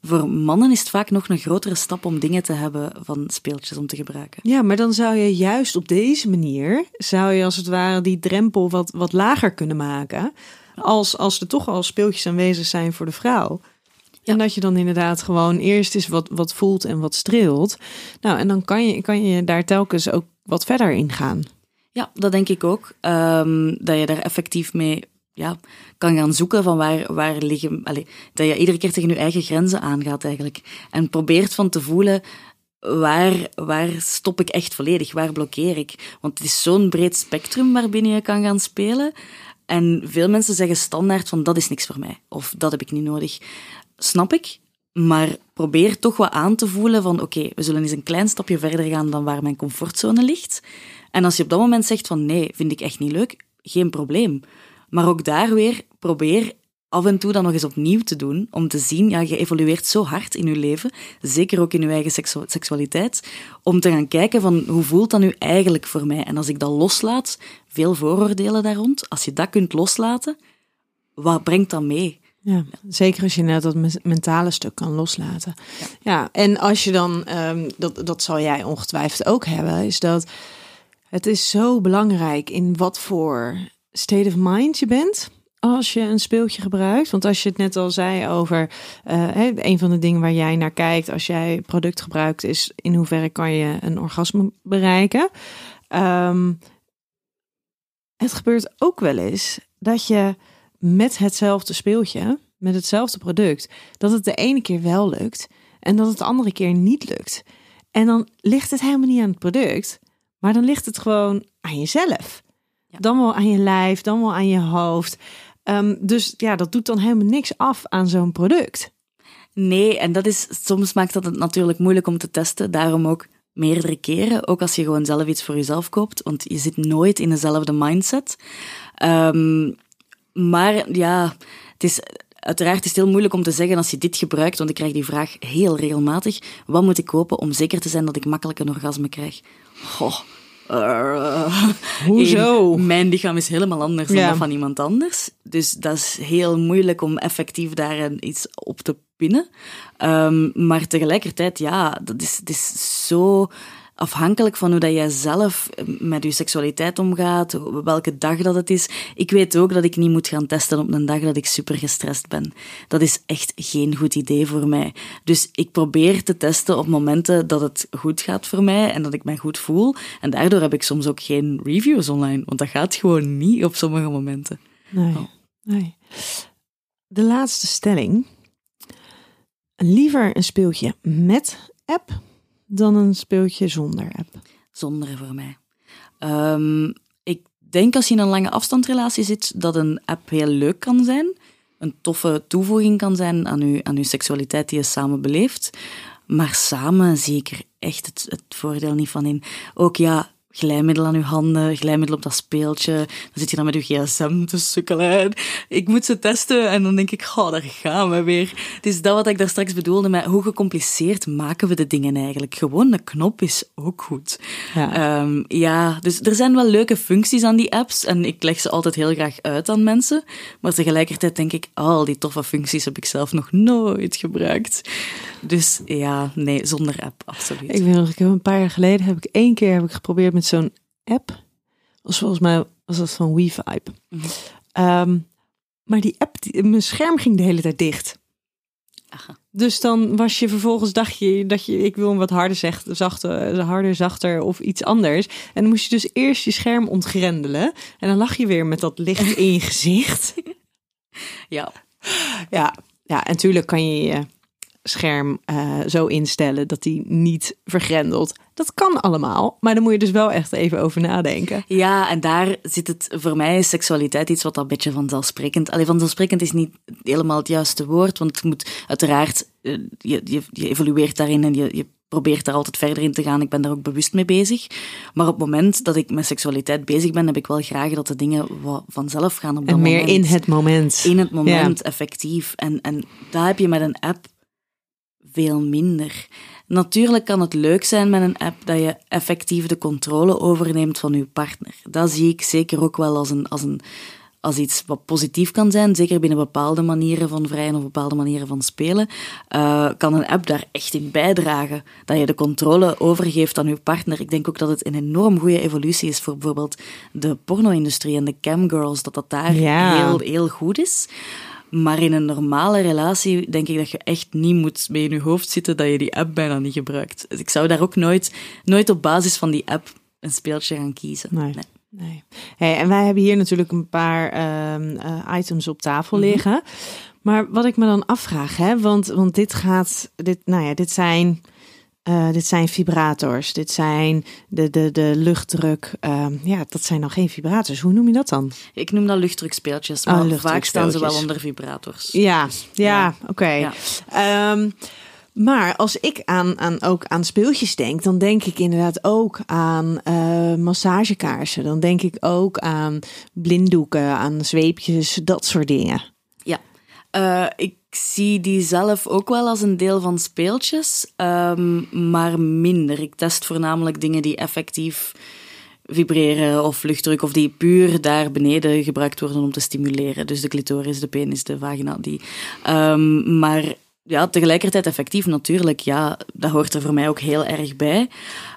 Voor mannen is het vaak nog een grotere stap om dingen te hebben van speeltjes om te gebruiken. Ja, maar dan zou je juist op deze manier, zou je als het ware die drempel wat, wat lager kunnen maken. Als, als er toch al speeltjes aanwezig zijn voor de vrouw. En dat je dan inderdaad gewoon eerst eens wat, wat voelt en wat streelt. Nou, en dan kan je, kan je daar telkens ook wat verder in gaan. Ja, dat denk ik ook. Um, dat je daar effectief mee ja, kan gaan zoeken van waar, waar liggen. Allez, dat je iedere keer tegen je eigen grenzen aangaat eigenlijk. En probeert van te voelen. Waar, waar stop ik echt volledig? Waar blokkeer ik? Want het is zo'n breed spectrum waarbinnen je kan gaan spelen. En veel mensen zeggen standaard van dat is niks voor mij. Of dat heb ik niet nodig snap ik. Maar probeer toch wat aan te voelen van oké, we zullen eens een klein stapje verder gaan dan waar mijn comfortzone ligt. En als je op dat moment zegt van nee, vind ik echt niet leuk, geen probleem. Maar ook daar weer probeer af en toe dan nog eens opnieuw te doen, om te zien, ja, je evolueert zo hard in je leven, zeker ook in je eigen seksualiteit, om te gaan kijken van hoe voelt dat nu eigenlijk voor mij? En als ik dat loslaat, veel vooroordelen daar rond, als je dat kunt loslaten, wat brengt dat mee? Ja, zeker als je net dat mentale stuk kan loslaten. Ja, ja en als je dan, um, dat, dat zal jij ongetwijfeld ook hebben, is dat het is zo belangrijk in wat voor state of mind je bent als je een speeltje gebruikt. Want als je het net al zei over uh, een van de dingen waar jij naar kijkt als jij product gebruikt, is in hoeverre kan je een orgasme bereiken. Um, het gebeurt ook wel eens dat je met hetzelfde speeltje, met hetzelfde product, dat het de ene keer wel lukt en dat het de andere keer niet lukt. En dan ligt het helemaal niet aan het product, maar dan ligt het gewoon aan jezelf. Dan wel aan je lijf, dan wel aan je hoofd. Um, dus ja, dat doet dan helemaal niks af aan zo'n product. Nee, en dat is soms maakt dat het natuurlijk moeilijk om te testen. Daarom ook meerdere keren, ook als je gewoon zelf iets voor jezelf koopt, want je zit nooit in dezelfde mindset. Um, maar ja, het is uiteraard is het heel moeilijk om te zeggen als je dit gebruikt, want ik krijg die vraag heel regelmatig. Wat moet ik kopen om zeker te zijn dat ik makkelijk een orgasme krijg? Goh. Uh, Hoezo? mijn lichaam is helemaal anders dan dat van iemand anders. Dus dat is heel moeilijk om effectief daar iets op te pinnen. Um, maar tegelijkertijd, ja, dat is, het is zo afhankelijk van hoe dat jij zelf eh, met je seksualiteit omgaat, welke dag dat het is. Ik weet ook dat ik niet moet gaan testen op een dag dat ik super gestrest ben. Dat is echt geen goed idee voor mij. Dus ik probeer te testen op momenten dat het goed gaat voor mij en dat ik mij goed voel. En daardoor heb ik soms ook geen reviews online, want dat gaat gewoon niet op sommige momenten. Nee, oh. nee. De laatste stelling. Liever een speeltje met app dan een speeltje zonder app? Zonder voor mij. Ehm, ik denk als je in een lange afstandrelatie zit, dat een app heel leuk kan zijn. Een toffe toevoeging kan zijn aan je, aan uw seksualiteit die je samen beleeft. Maar samen zie ik er echt het, het voordeel niet van in. Ook ja, glijmiddel aan uw handen, glijmiddel op dat speeltje. Dan zit je dan met uw gsm te sukkelen. Ik moet ze testen en dan denk ik, oh, daar gaan we weer. Het is dat wat ik daar straks bedoelde met hoe gecompliceerd maken we de dingen eigenlijk. Gewoon een knop is ook goed. Ja. Ehm, ja, dus er zijn wel leuke functies aan die apps en ik leg ze altijd heel graag uit aan mensen. Maar tegelijkertijd denk ik, oh, al die toffe functies heb ik zelf nog nooit gebruikt. Dus ja, nee, zonder app, absoluut. Ik weet nog, ik heb een paar jaar geleden heb ik één keer heb ik geprobeerd met zo'n app. Was volgens mij was dat van WeVibe. Mhm. Ehm, maar die app, die, mijn scherm ging de hele tijd dicht. Aha. Dus dan was je vervolgens dacht je dat je ik wil hem wat harder zegt, zachter, harder, zachter of iets anders. En dan moest je dus eerst je scherm ontgrendelen en dan lag je weer met dat licht in je gezicht. Ja, Ja, ja, en natuurlijk kan je je scherm eh, zo instellen dat die niet vergrendelt. Dat kan allemaal, maar dan moet je dus wel echt even over nadenken. Ja, en daar zit het, voor mij is seksualiteit iets wat een beetje vanzelfsprekend, alleen vanzelfsprekend is niet helemaal het juiste woord, want het moet uiteraard, eh, je, je, je evolueert daarin en je, je probeert daar altijd verder in te gaan. Ik ben daar ook bewust mee bezig. Maar op het moment dat ik met seksualiteit bezig ben, heb ik wel graag dat de dingen wat vanzelf gaan op dat En meer moment. in het moment. In het moment, effectief. En, en daar heb je met een app veel minder. Natuurlijk kan het leuk zijn met een app dat je effectief de controle overneemt van je partner. Dat zie ik zeker ook wel als, een, als, een, als iets wat positief kan zijn. Zeker binnen bepaalde manieren van vrijen of bepaalde manieren van spelen. eh, kan een app daar echt in bijdragen. Dat je de controle overgeeft aan je partner. Ik denk ook dat het een enorm goede evolutie is voor bijvoorbeeld de porno-industrie en de camgirls. Dat dat daar Ja. heel, heel goed is. Maar in een normale relatie denk ik dat je echt niet moet mee in je hoofd zitten dat je die app bijna niet gebruikt. Dus ik zou daar ook nooit, nooit op basis van die app een speeltje gaan kiezen. Nee. Nee. Hey, en wij hebben hier natuurlijk een paar ehm, eh, items op tafel Mhm. liggen. Maar wat ik me dan afvraag, hè, want, want dit gaat, dit, nou ja, dit zijn, eh, dit zijn vibrators, dit zijn de, de, de luchtdruk. ehm, ja, dat zijn dan geen vibrators. Hoe noem je dat dan? Ik noem dat luchtdrukspeeltjes, Ah, maar vaak staan ze wel onder vibrators. Ja, ja, ja. oké. Ja. Ehm, maar als ik aan, aan, ook aan speeltjes denk, dan denk ik inderdaad ook aan eh, massagekaarsen. Dan denk ik ook aan blinddoeken, aan zweepjes, dat soort dingen. Ja, Eh, ik zie die zelf ook wel als een deel van speeltjes, ehm, maar minder. Ik test voornamelijk dingen die effectief vibreren of luchtdruk, of die puur daar beneden gebruikt worden om te stimuleren. Dus de clitoris, de penis, de vagina, die. Ehm, maar ja, tegelijkertijd effectief natuurlijk, ja, dat hoort er voor mij ook heel erg bij.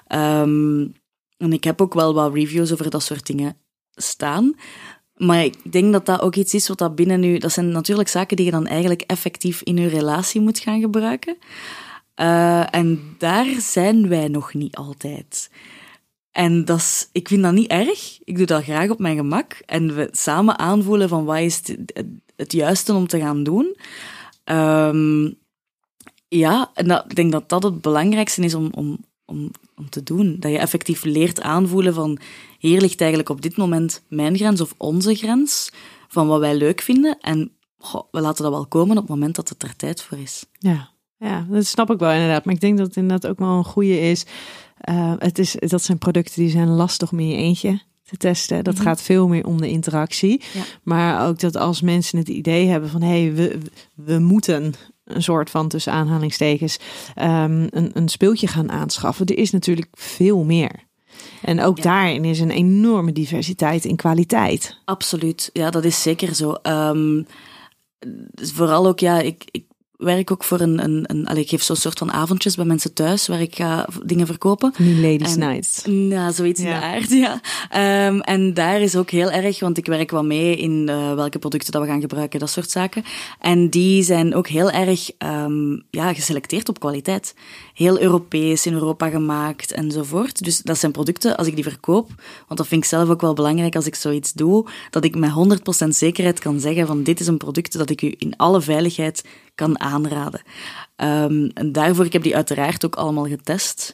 Ehm, en ik heb ook wel wat reviews over dat soort dingen staan. Maar ik denk dat dat ook iets is wat dat binnen nu... Dat zijn natuurlijk zaken die je dan eigenlijk effectief in je relatie moet gaan gebruiken. Eh, en daar zijn wij nog niet altijd. En dat is, ik vind dat niet erg. Ik doe dat graag op mijn gemak. En we samen aanvoelen van wat is het, het juiste om te gaan doen. Ehm, ja, en dat, ik denk dat dat het belangrijkste is om, om, om, om te doen. Dat je effectief leert aanvoelen van hier ligt eigenlijk op dit moment mijn grens of onze grens van wat wij leuk vinden. En goh, we laten dat wel komen op het moment dat het er tijd voor is. Ja, ja, dat snap ik wel inderdaad. Maar ik denk dat het inderdaad ook wel een goede is. Eh, het is dat zijn producten die zijn lastig om in je eentje te testen. Dat Mhm. gaat veel meer om de interactie. Ja. Maar ook dat als mensen het idee hebben van hé, hey, we, we moeten een soort van tussen aanhalingstekens ehm, een, een speeltje gaan aanschaffen. Er is natuurlijk veel meer. En ook Ja. daarin is een enorme diversiteit in kwaliteit. Absoluut, ja, dat is zeker zo. Ehm, dus vooral ook, ja, ik, ik werk ook voor een, een, een allee, ik geef zo'n soort van avondjes bij mensen thuis waar ik ga dingen verkopen. Nu Ladies En- Nights. Ja, zoiets in de aard, ja. Ehm, en daar is ook heel erg, want ik werk wel mee in eh, welke producten dat we gaan gebruiken, dat soort zaken. En die zijn ook heel erg ehm, ja, geselecteerd op kwaliteit. Heel Europees, in Europa gemaakt enzovoort. Dus dat zijn producten, als ik die verkoop, want dat vind ik zelf ook wel belangrijk als ik zoiets doe, dat ik met 100% zekerheid kan zeggen van dit is een product dat ik u in alle veiligheid kan aanraden. Ehm, en daarvoor, ik heb die uiteraard ook allemaal getest.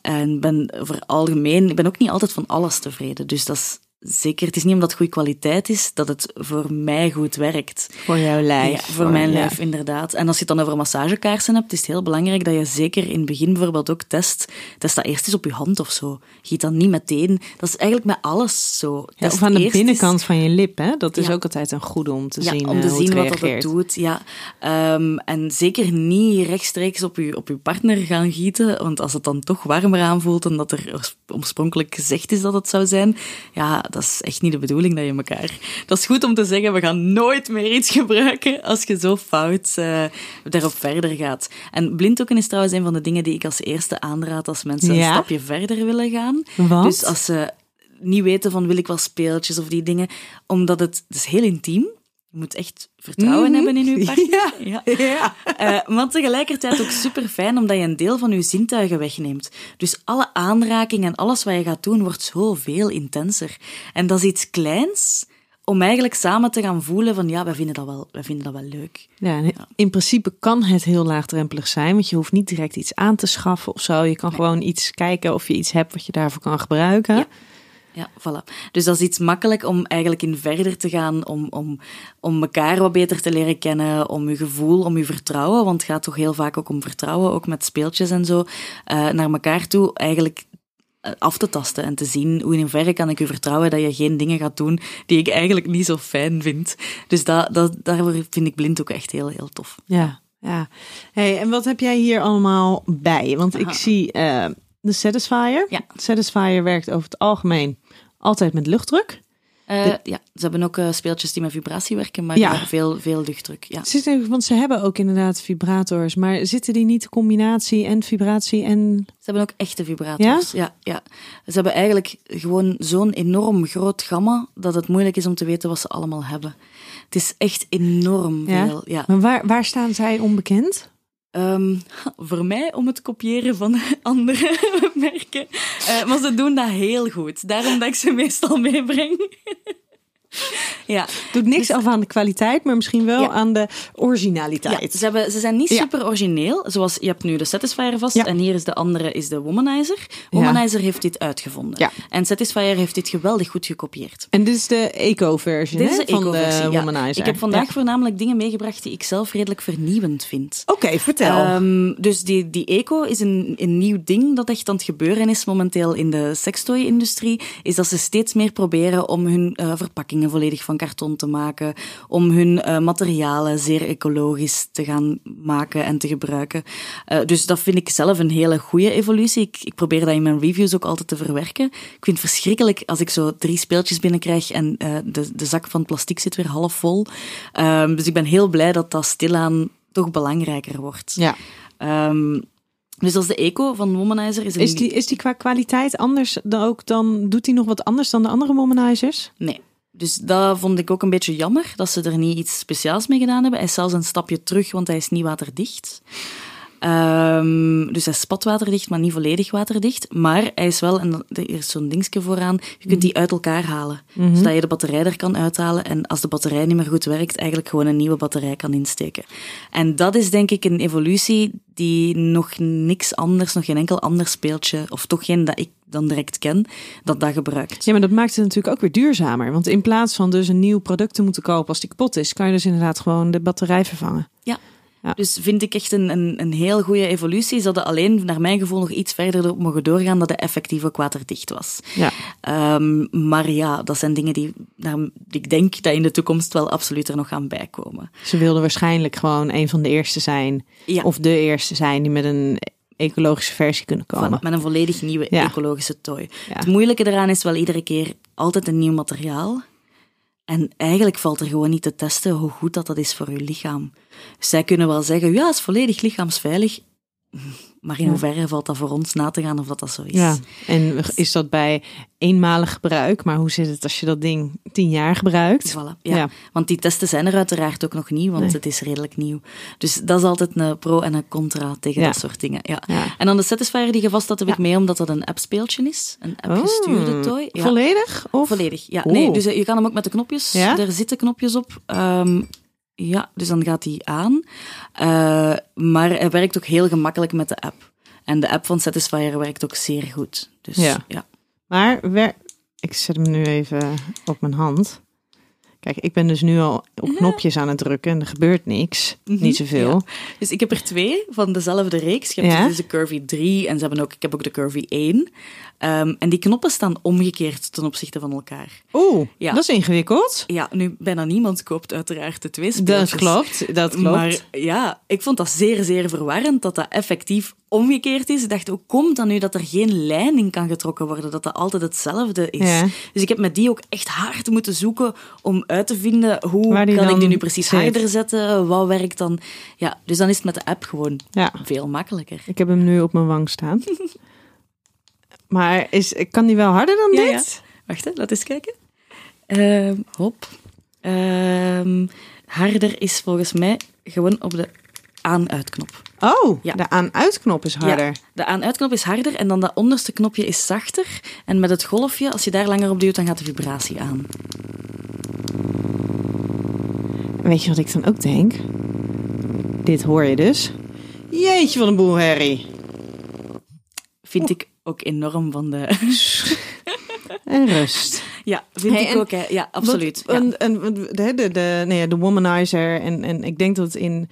En ben over algemeen, ik ben ook niet altijd van alles tevreden. Dus dat is zeker, het is niet omdat het goede kwaliteit is, dat het voor mij goed werkt. Voor jouw lijf. Ja, voor mijn lijf, inderdaad. En als je het dan over massagekaarsen hebt, is het heel belangrijk dat je zeker in het begin bijvoorbeeld ook test. Test dat eerst eens op je hand of zo. Giet dat niet meteen. Dat is eigenlijk met alles zo. Ja, of aan de binnenkant van je lip, hè? Dat is ook altijd een goede om te ja, zien om te eh, zien wat dat doet. Ja. Ehm, en zeker niet rechtstreeks op je, op je partner gaan gieten. Want als het dan toch warmer aanvoelt dan dat er oors- oorspronkelijk gezegd is dat het zou zijn, ja, dat is echt niet de bedoeling dat je elkaar. Dat is goed om te zeggen, we gaan nooit meer iets gebruiken als je zo fout eh, daarop verder gaat. En blinddoeken is trouwens een van de dingen die ik als eerste aanraad als mensen Ja? een stapje verder willen gaan. Want? Dus als ze niet weten van wil ik wel speeltjes of die dingen, omdat het, het is heel intiem. Je moet echt vertrouwen Mhm. hebben in je partner. Ja. Ja. Ja. Eh, maar tegelijkertijd ook super fijn, omdat je een deel van je zintuigen wegneemt. Dus alle aanraking en alles wat je gaat doen, wordt zoveel intenser. En dat is iets kleins om eigenlijk samen te gaan voelen van ja, wij vinden dat wel, wij vinden dat wel leuk. Ja, in principe kan het heel laagdrempelig zijn, want je hoeft niet direct iets aan te schaffen of zo. Je kan gewoon iets kijken of je iets hebt wat je daarvoor kan gebruiken. Ja. Ja, voilà. Dus dat is iets makkelijk om eigenlijk in verder te gaan, om, om, om elkaar wat beter te leren kennen, om je gevoel, om je vertrouwen, want het gaat toch heel vaak ook om vertrouwen, ook met speeltjes en zo, eh, naar elkaar toe eigenlijk eh, af te tasten en te zien hoe in hoeverre kan ik u vertrouwen dat je geen dingen gaat doen die ik eigenlijk niet zo fijn vind. Dus dat, dat, daarvoor vind ik blind ook echt heel, heel tof. Ja, ja. Hey, en wat heb jij hier allemaal bij? Want ik zie eh, de Satisfier. Ja. Satisfier werkt over het algemeen altijd met luchtdruk. Eh, ja, ze hebben ook eh, speeltjes die met vibratie werken, maar Ja. ja. veel, veel luchtdruk. Ja. Zit er- Want ze hebben ook inderdaad vibrators, maar zitten die niet de combinatie en vibratie en... Ze hebben ook echte vibrators. Ja? Ja, Ze hebben eigenlijk gewoon zo'n enorm groot gamma dat het moeilijk is om te weten wat ze allemaal hebben. Het is echt enorm Ja? veel. Ja. Maar waar, waar staan zij onbekend? Ehm, voor mij om het kopiëren van andere merken. Eh, maar ze doen dat heel goed. Daarom dat ik ze meestal meebreng. ja. Doet niks af aan de kwaliteit, maar misschien wel Ja. aan de Ja, originaliteit. ze, hebben, ze zijn niet super origineel. Zoals je hebt nu de Satisfier vast en hier is de andere is de Womanizer. Womanizer heeft dit uitgevonden. En Satisfier heeft dit geweldig goed gekopieerd. En dit is de eco-versie Dit is hè, de van eco-versie, de. Womanizer. Ik heb vandaag voornamelijk dingen meegebracht die ik zelf redelijk vernieuwend vind. Oké, vertel. Ehm, dus die, die eco is een, een nieuw ding dat echt aan het gebeuren is momenteel in de sextoy-industrie. Is dat ze steeds meer proberen om hun eh, volledig van karton te maken. Om hun eh, materialen zeer ecologisch te gaan maken en te gebruiken. Eh, dus dat vind ik zelf een hele goede evolutie. Ik, ik probeer dat in mijn reviews ook altijd te verwerken. Ik vind het verschrikkelijk als ik zo drie speeltjes binnenkrijg en eh, de, de zak van plastic zit weer half vol. Ehm, dus ik ben heel blij dat dat stilaan toch belangrijker wordt. ja. Ehm, dus is de eco van Womanizer. Is, een Is die, is die qua kwaliteit anders dan ook dan? Doet die nog wat anders dan de andere womanizers? Nee. Dus dat vond ik ook een beetje jammer, dat ze er niet iets speciaals mee gedaan hebben. Hij is zelfs een stapje terug, want hij is niet waterdicht. Ehm, dus hij is spatwaterdicht, maar niet volledig waterdicht. Maar hij is wel, en er is zo'n dingetje vooraan, je kunt die uit elkaar halen. Zodat je de batterij er kan uithalen en als de batterij niet meer goed werkt, eigenlijk gewoon een nieuwe batterij kan insteken. En dat is denk ik een evolutie die nog niks anders, nog geen enkel ander speeltje, of toch geen dat ik dan direct ken, dat dat gebruikt. Ja, maar dat maakt het natuurlijk ook weer duurzamer. Want in plaats van dus een nieuw product te moeten kopen als die kapot is, kan je dus inderdaad gewoon de batterij vervangen. Ja. Ja. Dus vind ik echt een, een, een heel goede evolutie. Ze hadden alleen, naar mijn gevoel, nog iets verder op mogen doorgaan dat hij effectief ook waterdicht was. Ja. Ehm, maar ja, dat zijn dingen die, ik denk dat in de toekomst wel absoluut er nog gaan bijkomen. Ze wilden waarschijnlijk gewoon een van de eerste zijn. Ja. Of de eerste zijn die met een ecologische versie kunnen komen. Van, met een volledig nieuwe ecologische toy. Het moeilijke eraan is wel iedere keer altijd een nieuw materiaal. En eigenlijk valt er gewoon niet te testen hoe goed dat, dat is voor je lichaam. Zij kunnen wel zeggen, ja, het is volledig lichaamsveilig. Maar in hoeverre valt dat voor ons na te gaan of dat dat zo is? Ja, en is dat bij eenmalig gebruik? Maar hoe zit het als je dat ding tien jaar gebruikt? Voilà, ja. Ja. Want die testen zijn er uiteraard ook nog niet, want Nee. het is redelijk nieuw. Dus dat is altijd een pro en een contra tegen Ja. dat soort dingen. Ja. Ja. En dan de Satisfier die je vast had, heb ik mee omdat dat een appspeeltje is. Een app-gestuurde Oh, toy. Ja. Volledig? Of? Volledig, ja. Nee, dus eh, je kan hem ook met de knopjes. Ja? Er zitten knopjes op. Ehm, ja, dus dan gaat hij aan. Eh, maar hij werkt ook heel gemakkelijk met de app. En de app van Satisfyer werkt ook zeer goed. Dus Ja. ja. Maar ik zet hem nu even op mijn hand. Kijk, ik ben dus nu al op knopjes aan het drukken en er gebeurt niks. Niet zoveel. Ja. Dus ik heb er twee van dezelfde reeks. Je hebt Ja? dus de Curvy 3 en ze hebben ook, ik heb ook de Curvy 1. Ehm, en die knoppen staan omgekeerd ten opzichte van elkaar. Oeh, Ja. dat is ingewikkeld. Ja, nu bijna niemand koopt uiteraard de twee Dat speeltjes. klopt, dat klopt. Maar ja, ik vond dat zeer, zeer verwarrend dat dat effectief omgekeerd is. Ik dacht, hoe komt dat nu dat er geen lijn in kan getrokken worden? Dat dat altijd hetzelfde is. Ja. Dus ik heb met die ook echt hard moeten zoeken om uit te vinden hoe kan ik dan die nu precies harder zetten? Wat werkt dan? Ja, dus dan is het met de app gewoon Ja. veel makkelijker. Ik heb hem nu op mijn wang staan. maar is, kan die wel harder dan Ja, dit? Wacht, hè, laat eens kijken. Ehm, hop. Ehm, harder is volgens mij gewoon op de aan-uitknop. Oh, Ja. de aan-uitknop is harder. Ja, de aan-uitknop is harder en dan dat onderste knopje is zachter. En met het golfje, als je daar langer op duwt, dan gaat de vibratie aan. Weet je wat ik dan ook denk? Dit hoor je dus. Jeetje, wat een boel herrie. Vind ik ook enorm van de... En rust. ja, vind Hey, ik en ook, hè. Ja, absoluut. Wat- Ja. een- een- de, de, de, nee, de womanizer. En, en ik denk dat het in...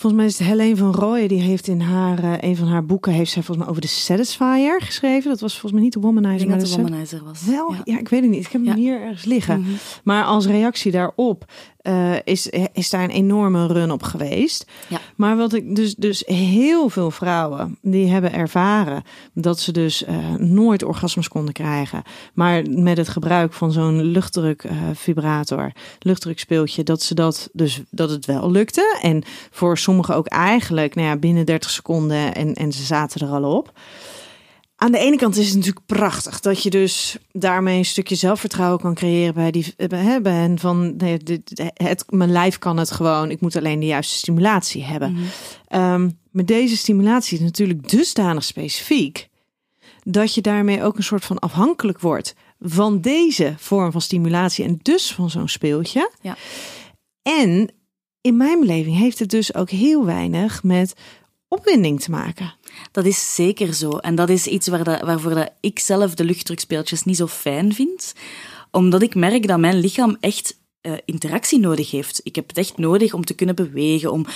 Volgens mij is het Helene van Rooyen. Die heeft in haar, eh, een van haar boeken... heeft zij volgens mij over de Satisfier geschreven. Dat was volgens mij niet de womanizer. ik maar dat de womanizer was. Wel, ja. Ja. ik weet het niet. Ik heb hem Ja. hier ergens liggen. Mhm. Maar als reactie daarop eh, is, is daar een enorme run op geweest. Ja. Maar wat ik dus, dus heel veel vrouwen die hebben ervaren dat ze dus eh, nooit orgasmes konden krijgen. Maar met het gebruik van zo'n luchtdruk eh, vibrator, luchtdrukspeeltje, dat ze dat dus dat het wel lukte. En voor sommigen ook eigenlijk nou ja, binnen 30 seconden en, en ze zaten er al op. Aan de ene kant is het natuurlijk prachtig dat je dus daarmee een stukje zelfvertrouwen kan creëren bij die bij, hè, bij hen van nee, het, mijn lijf kan het gewoon, ik moet alleen de juiste stimulatie hebben. Mhm. Ehm, maar deze stimulatie is natuurlijk dusdanig specifiek dat je daarmee ook een soort van afhankelijk wordt van deze vorm van stimulatie en dus van zo'n speeltje. Ja. En in mijn beleving heeft het dus ook heel weinig met opwinding te maken. Dat is zeker zo. En dat is iets waar dat, waarvoor dat ik zelf de luchtdrukspeeltjes niet zo fijn vind. Omdat ik merk dat mijn lichaam echt eh, interactie nodig heeft. Ik heb het echt nodig om te kunnen bewegen. Om...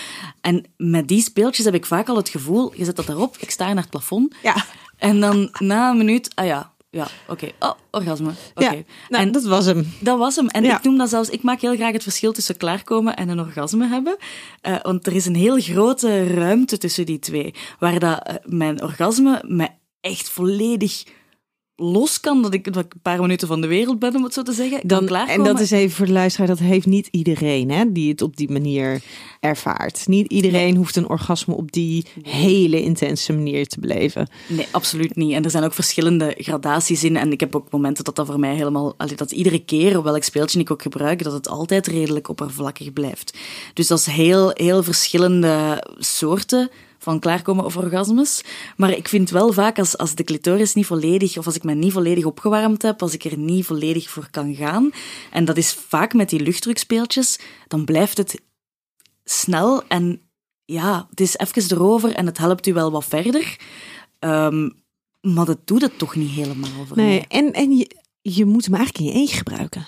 En met die speeltjes heb ik vaak al het gevoel, je zet dat erop, ik sta naar het plafond. Ja. En dan na een minuut, ah ja, ja, oké. Oh, orgasme. Oké. Ja, nou, en dat was hem. dat was hem. En Ja. ik noem dat zelfs, ik maak heel graag het verschil tussen klaarkomen en een orgasme hebben. Eh, want er is een heel grote ruimte tussen die twee. Waar dat, eh, mijn orgasme me echt volledig los kan. Dat ik, dat ik een paar minuten van de wereld ben, om het zo te zeggen. Ik Dan, en dat is even voor de luisteraar, dat heeft niet iedereen hè, die het op die manier ervaart. Niet iedereen hoeft een orgasme op die hele intense manier te beleven. Nee, absoluut niet. En er zijn ook verschillende gradaties in. En ik heb ook momenten dat dat voor mij helemaal... dat iedere keer, welk speeltje ik ook gebruik, dat het altijd redelijk oppervlakkig blijft. Dus dat is heel, heel verschillende soorten van klaarkomen of orgasmes. Maar ik vind wel vaak als, als de clitoris niet volledig, of als ik me niet volledig opgewarmd heb, als ik er niet volledig voor kan gaan, en dat is vaak met die luchtdrukspeeltjes, dan blijft het snel en ja, het is even erover en het helpt u wel wat verder. Ehm, maar dat doet het toch niet helemaal voor Nee, mij. en, en je, je moet hem eigenlijk in je eentje gebruiken.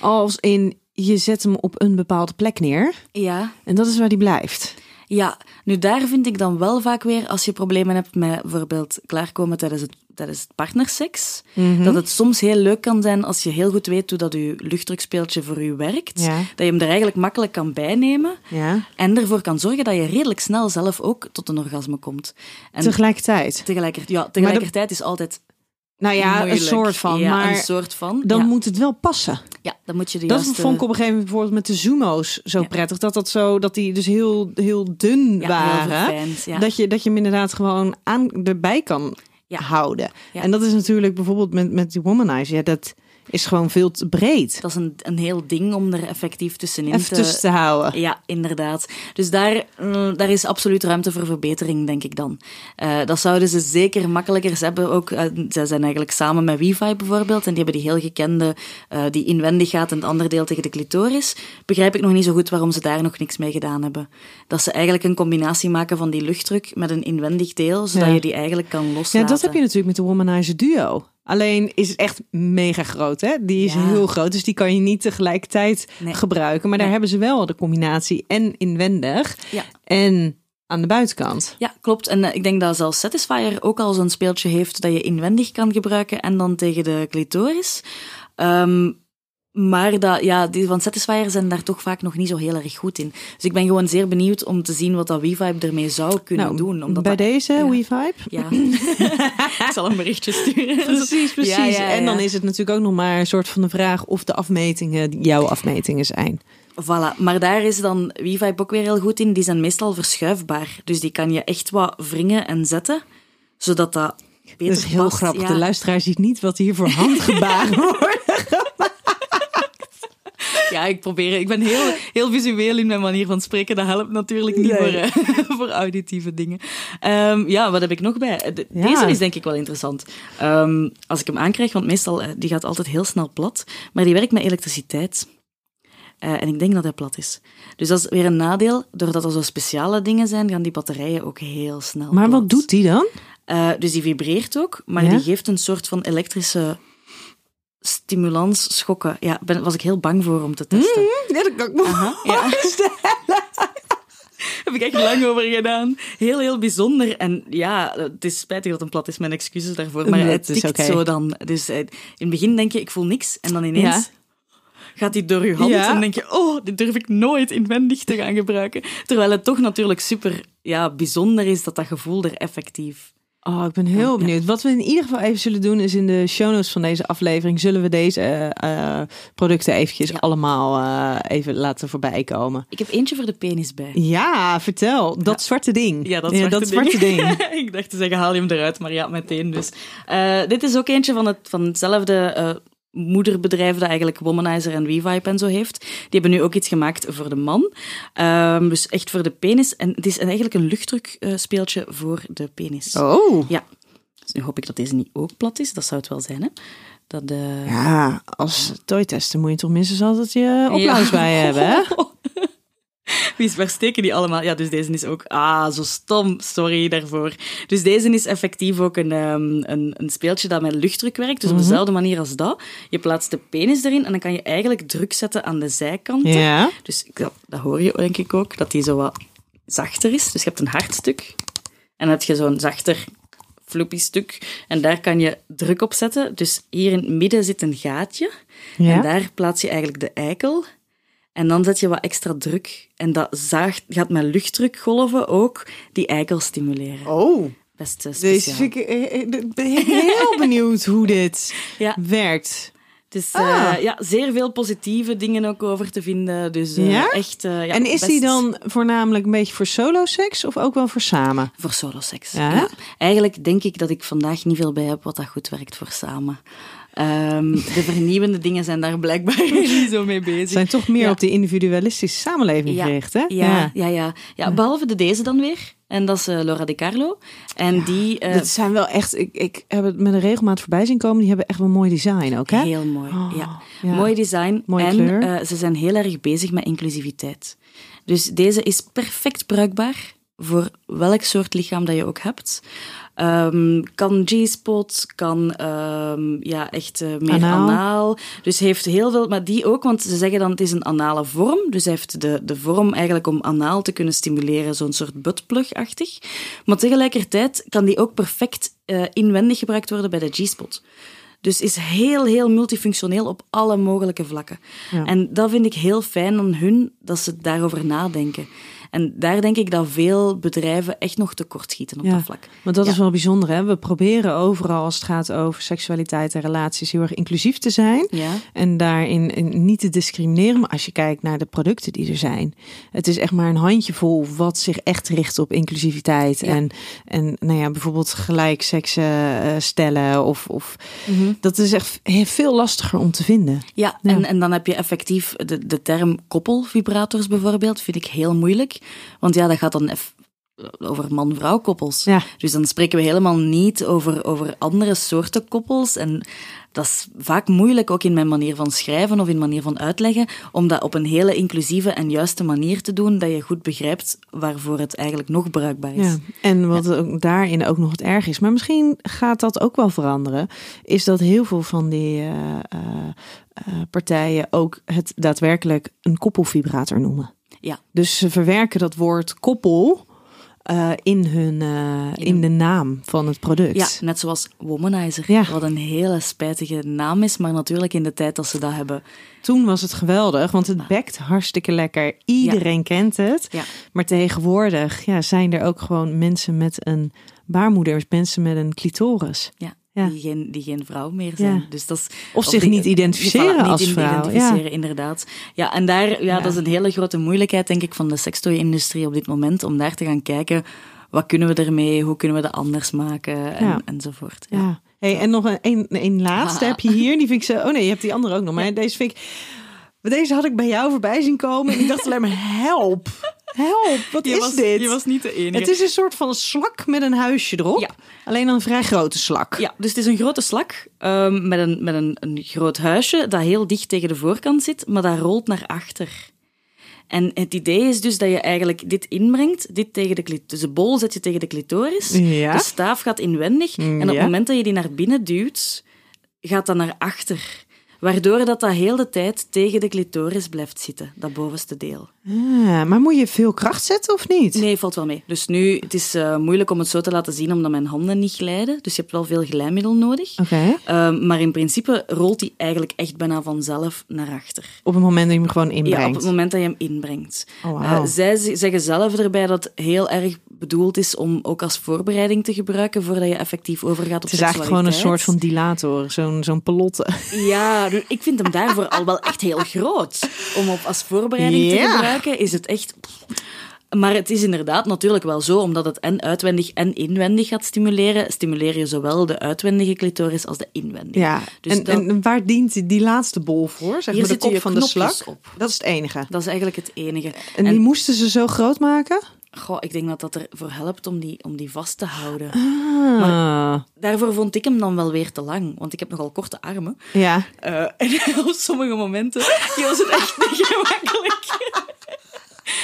Als in, je zet hem op een bepaalde plek neer Ja, en dat is waar die blijft. Ja, nu daar vind ik dan wel vaak weer, als je problemen hebt met bijvoorbeeld klaarkomen tijdens het, tijdens het partnerseks, Mhm. dat het soms heel leuk kan zijn als je heel goed weet hoe dat je luchtdrukspeeltje voor u werkt, Ja. dat je hem er eigenlijk makkelijk kan bijnemen Ja. en ervoor kan zorgen dat je redelijk snel zelf ook tot een orgasme komt. En Tegelijkertijd. tegelijkertijd, ja, tegelijkertijd is altijd Nou ja, moeilijk. een soort van. Ja, maar een soort van. dan ja. moet het wel passen. Ja, dan moet je de Dat juiste... vond ik op een gegeven moment bijvoorbeeld met de Zumo's zo Ja. prettig. Dat, dat, zo, dat die dus heel, heel dun heel waren. Dat, je, dat je hem inderdaad gewoon aan, erbij kan houden. En dat is natuurlijk bijvoorbeeld met, met die womanizer. Ja, dat, is gewoon veel te breed. Dat is een, een heel ding om er effectief tussenin Even te... tussen te houden. Ja, inderdaad. Dus daar, mm, daar is absoluut ruimte voor verbetering, denk ik dan. Eh, dat zouden ze zeker makkelijker ze hebben. Ook, eh, zij zijn eigenlijk samen met Wi-Fi bijvoorbeeld. En die hebben die heel gekende, eh, die inwendig gaat en het andere deel tegen de clitoris. Begrijp ik nog niet zo goed waarom ze daar nog niks mee gedaan hebben. Dat ze eigenlijk een combinatie maken van die luchtdruk met een inwendig deel, zodat Ja. je die eigenlijk kan loslaten. Ja, dat heb je natuurlijk met de Womanizer Duo. Alleen is het echt mega groot, hè? Die is Ja. heel groot, dus die kan je niet tegelijkertijd Nee. gebruiken. Maar daar Nee. hebben ze wel de combinatie en inwendig Ja. en aan de buitenkant. Ja, klopt. En eh, ik denk dat zelfs Satisfyer ook al zo'n speeltje heeft dat je inwendig kan gebruiken en dan tegen de clitoris. Ehm, maar dat, ja, die van Satisfyer zijn daar toch vaak nog niet zo heel erg goed in. Dus ik ben gewoon zeer benieuwd om te zien wat dat WeVibe ermee zou kunnen Nou, doen. Omdat bij dat- deze ja. WeVibe. Ja. ik zal een berichtje sturen. Precies, precies. Ja, ja, En dan is het natuurlijk ook nog maar een soort van de vraag of de afmetingen jouw afmetingen zijn. Voilà, maar daar is dan WeVibe ook weer heel goed in. Die zijn meestal verschuifbaar. Dus die kan je echt wat wringen en zetten, zodat dat beter Dat is heel past. grappig. De luisteraar ziet niet wat hier voor handgebaren worden. Ja, ik probeer. Ik ben heel, heel visueel in mijn manier van spreken. Dat helpt natuurlijk niet Nee. voor, eh, voor auditieve dingen. Ehm, ja, wat heb ik nog bij? De- Ja. Deze is denk ik wel interessant. Ehm, als ik hem aankrijg, want meestal eh, die gaat altijd heel snel plat, maar die werkt met elektriciteit. Eh, en ik denk dat hij plat is. Dus dat is weer een nadeel. Doordat er zo speciale dingen zijn, gaan die batterijen ook heel snel Maar plat. wat doet die dan? Dus die vibreert ook, maar Ja? die geeft een soort van elektrische stimulans schokken. Ja, ben, was ik heel bang voor om te testen. Ja, dat kan ik me Aha, ja. heb ik echt lang over gedaan. Heel, heel bijzonder. En ja, het is spijtig dat het plat is, mijn excuses daarvoor. Maar het is oké. zo dan. Dus eh, in het begin denk je, ik voel niks. En dan ineens Ja. gaat die door je hand. Ja. En denk je, oh, dit durf ik nooit inwendig te gaan gebruiken. Terwijl het toch natuurlijk super ja, bijzonder is dat dat gevoel er effectief... Oh, ik ben heel benieuwd. Wat we in ieder geval even zullen doen is in de show notes van deze aflevering zullen we deze eh, eh, producten eventjes Ja. allemaal eh, even laten voorbij komen. Ik heb eentje voor de penis bij. Ja, vertel. Dat zwarte ding. Ja, dat zwarte, zwarte ding. ik dacht te zeggen, haal je hem eruit, maar ja, meteen dus. Dit is ook eentje van, het, van hetzelfde moederbedrijf dat eigenlijk Womanizer en WeVibe en zo heeft. Die hebben nu ook iets gemaakt voor de man. Ehm, dus echt voor de penis. En het is eigenlijk een luchtdruk eh, speeltje voor de penis. Oh. Ja. Dus nu hoop ik dat deze niet ook plat is. Dat zou het wel zijn, hè? Dat, eh, Ja, als toytesten moet je toch minstens altijd je opluis bij hebben, hè? Wie is, waar steken die allemaal? Ja, dus deze is ook... Ah, zo stom. Sorry daarvoor. Dus deze is effectief ook een, ehm, een, een speeltje dat met luchtdruk werkt. Dus op dezelfde manier als dat. Je plaatst de penis erin en dan kan je eigenlijk druk zetten aan de zijkanten. Ja. Dus dat, dat hoor je denk ik ook, dat die zo wat zachter is. Dus je hebt een hard stuk. En dan heb je zo'n zachter floppy stuk. En daar kan je druk op zetten. Dus hier in het midden zit een gaatje. Ja. En daar plaats je eigenlijk de eikel. En dan zet je wat extra druk. En dat zaagt, gaat met luchtdrukgolven ook die eikel stimuleren. Oh. Best eh, speciaal. ik, eh, eh, ben ik heel benieuwd hoe dit Ja. werkt. Dus Ah. ja, zeer veel positieve dingen ook over te vinden. Dus Ja? echt... ja, en is best die dan voornamelijk een beetje voor solo seks of ook wel voor samen? Voor soloseks. Ja? Ja. Eigenlijk denk ik dat ik vandaag niet veel bij heb wat dat goed werkt voor samen. Ehm, de vernieuwende dingen zijn daar blijkbaar niet zo mee bezig. zijn toch meer Ja. op die individualistische samenleving Ja. gericht, hè? Ja, ja, ja, ja. behalve de deze dan weer. En dat is eh, Laura Di Carlo. En die... eh, Dat zijn wel echt, ik, ik heb het met een regelmaat voorbij zien komen. Die hebben echt wel een mooi design ook, hè? Heel mooi, Oh, ja. ja. Mooi design. Mooie en kleur. eh, ze zijn heel erg bezig met inclusiviteit. Dus deze is perfect bruikbaar voor welk soort lichaam dat je ook hebt. Ehm, kan G-spot, kan ehm, ja, echt eh, meer Anaal. anaal. Dus heeft heel veel, maar die ook, want ze zeggen dan het is een anale vorm. Dus hij heeft de, de vorm eigenlijk om anaal te kunnen stimuleren, zo'n soort buttplug-achtig. Maar tegelijkertijd kan die ook perfect eh, inwendig gebruikt worden bij de G-spot. Dus is heel, heel multifunctioneel op alle mogelijke vlakken. Ja. En dat vind ik heel fijn aan hun, dat ze daarover nadenken. En daar denk ik dat veel bedrijven echt nog tekortschieten op Ja. dat vlak. Want dat Ja. is wel bijzonder. Hè? We proberen overal als het gaat over seksualiteit en relaties heel erg inclusief te zijn. Ja, En daarin in niet te discrimineren. Maar als je kijkt naar de producten die er zijn. Het is echt maar een handjevol wat zich echt richt op inclusiviteit. En, en nou ja, bijvoorbeeld gelijk seksen eh, stellen. Of, of dat is echt veel lastiger om te vinden. ja, Ja. En, en dan heb je effectief de, de term koppelvibrators bijvoorbeeld, vind ik heel moeilijk. Want ja, dat gaat dan over man-vrouw koppels. Ja. Dus dan spreken we helemaal niet over, over andere soorten koppels. En dat is vaak moeilijk, ook in mijn manier van schrijven of in manier van uitleggen, om dat op een hele inclusieve en juiste manier te doen, dat je goed begrijpt waarvoor het eigenlijk nog bruikbaar is. Ja, en wat ook daarin ook nog het erg is, maar misschien gaat dat ook wel veranderen, is dat heel veel van die eh, eh, eh, partijen ook het daadwerkelijk een koppelvibrator noemen. Ja. Dus ze verwerken dat woord koppel eh, in, hun, eh, in de naam van het product. Ja, net zoals Womanizer, Ja. wat een hele spijtige naam is, maar natuurlijk in de tijd dat ze dat hebben. Toen was het geweldig, want het bekt hartstikke lekker. Iedereen kent het. Ja. Maar tegenwoordig ja, zijn er ook gewoon mensen met een baarmoeder, mensen met een clitoris. Ja. Ja. Die, geen, die geen vrouw meer zijn. Ja. Dus dat is, Of zich die- niet identificeren niet als vrouw. Identificeren, inderdaad. Ja, en daar, ja, Ja. dat is een hele grote moeilijkheid, denk ik, van de sextoy-industrie op dit moment, om daar te gaan kijken, wat kunnen we ermee, hoe kunnen we dat anders maken, en, Ja. enzovoort. Ja. Ja. Hey, en nog een, een, een laatste Ah. heb je hier. Die vind ik zo. Oh nee, je hebt die andere ook nog. Maar deze vind ik. Deze had ik bij jou voorbij zien komen. En ik dacht alleen maar: help. Help. Wat Je is was, dit? Je was niet de enige. Het is een soort van slak met een huisje erop. Ja. Alleen een vrij grote slak. Ja, dus het is een grote slak ehm, met, een, met een, een groot huisje dat heel dicht tegen de voorkant zit, maar dat rolt naar achter. En het idee is dus dat je eigenlijk dit inbrengt, dit tegen de clitoris. Dus de bol zet je tegen de clitoris, Ja. de staaf gaat inwendig en op het moment dat je die naar binnen duwt, gaat dat naar achter. Waardoor dat, dat heel de tijd tegen de clitoris blijft zitten, dat bovenste deel. Ah, maar moet je veel kracht zetten of niet? Nee, valt wel mee. Dus nu, het is eh, moeilijk om het zo te laten zien, omdat mijn handen niet glijden. Dus je hebt wel veel glijmiddel nodig. Oké. Ehm, maar in principe rolt hij eigenlijk echt bijna vanzelf naar achter. Op het moment dat je hem gewoon inbrengt. Ja, op het moment dat je hem inbrengt. Oh. Eh, zij zeggen zelf erbij dat het heel erg bedoeld is om ook als voorbereiding te gebruiken voordat je effectief overgaat op het is eigenlijk gewoon een soort van dilator. Zo'n zo'n pelotte. Ja, ik vind hem daarvoor al wel echt heel groot. Om op als voorbereiding te Ja. Gebruiken is het echt... Maar het is inderdaad natuurlijk wel zo, omdat het en uitwendig en inwendig gaat stimuleren, stimuleer je zowel de uitwendige clitoris als de inwendige. Ja, Dus en, dat- en waar dient die, laatste bol voor? Zeg Hier maar de kop van de slak? op. Dat is het enige. Dat is eigenlijk het enige. En, die moesten ze zo groot maken? Goh, ik denk dat dat ervoor helpt om die, om die vast te houden. Ah, Daarvoor vond ik hem dan wel weer te lang, want ik heb nogal korte armen. ja. Eh, en op sommige momenten was het echt niet gemakkelijk.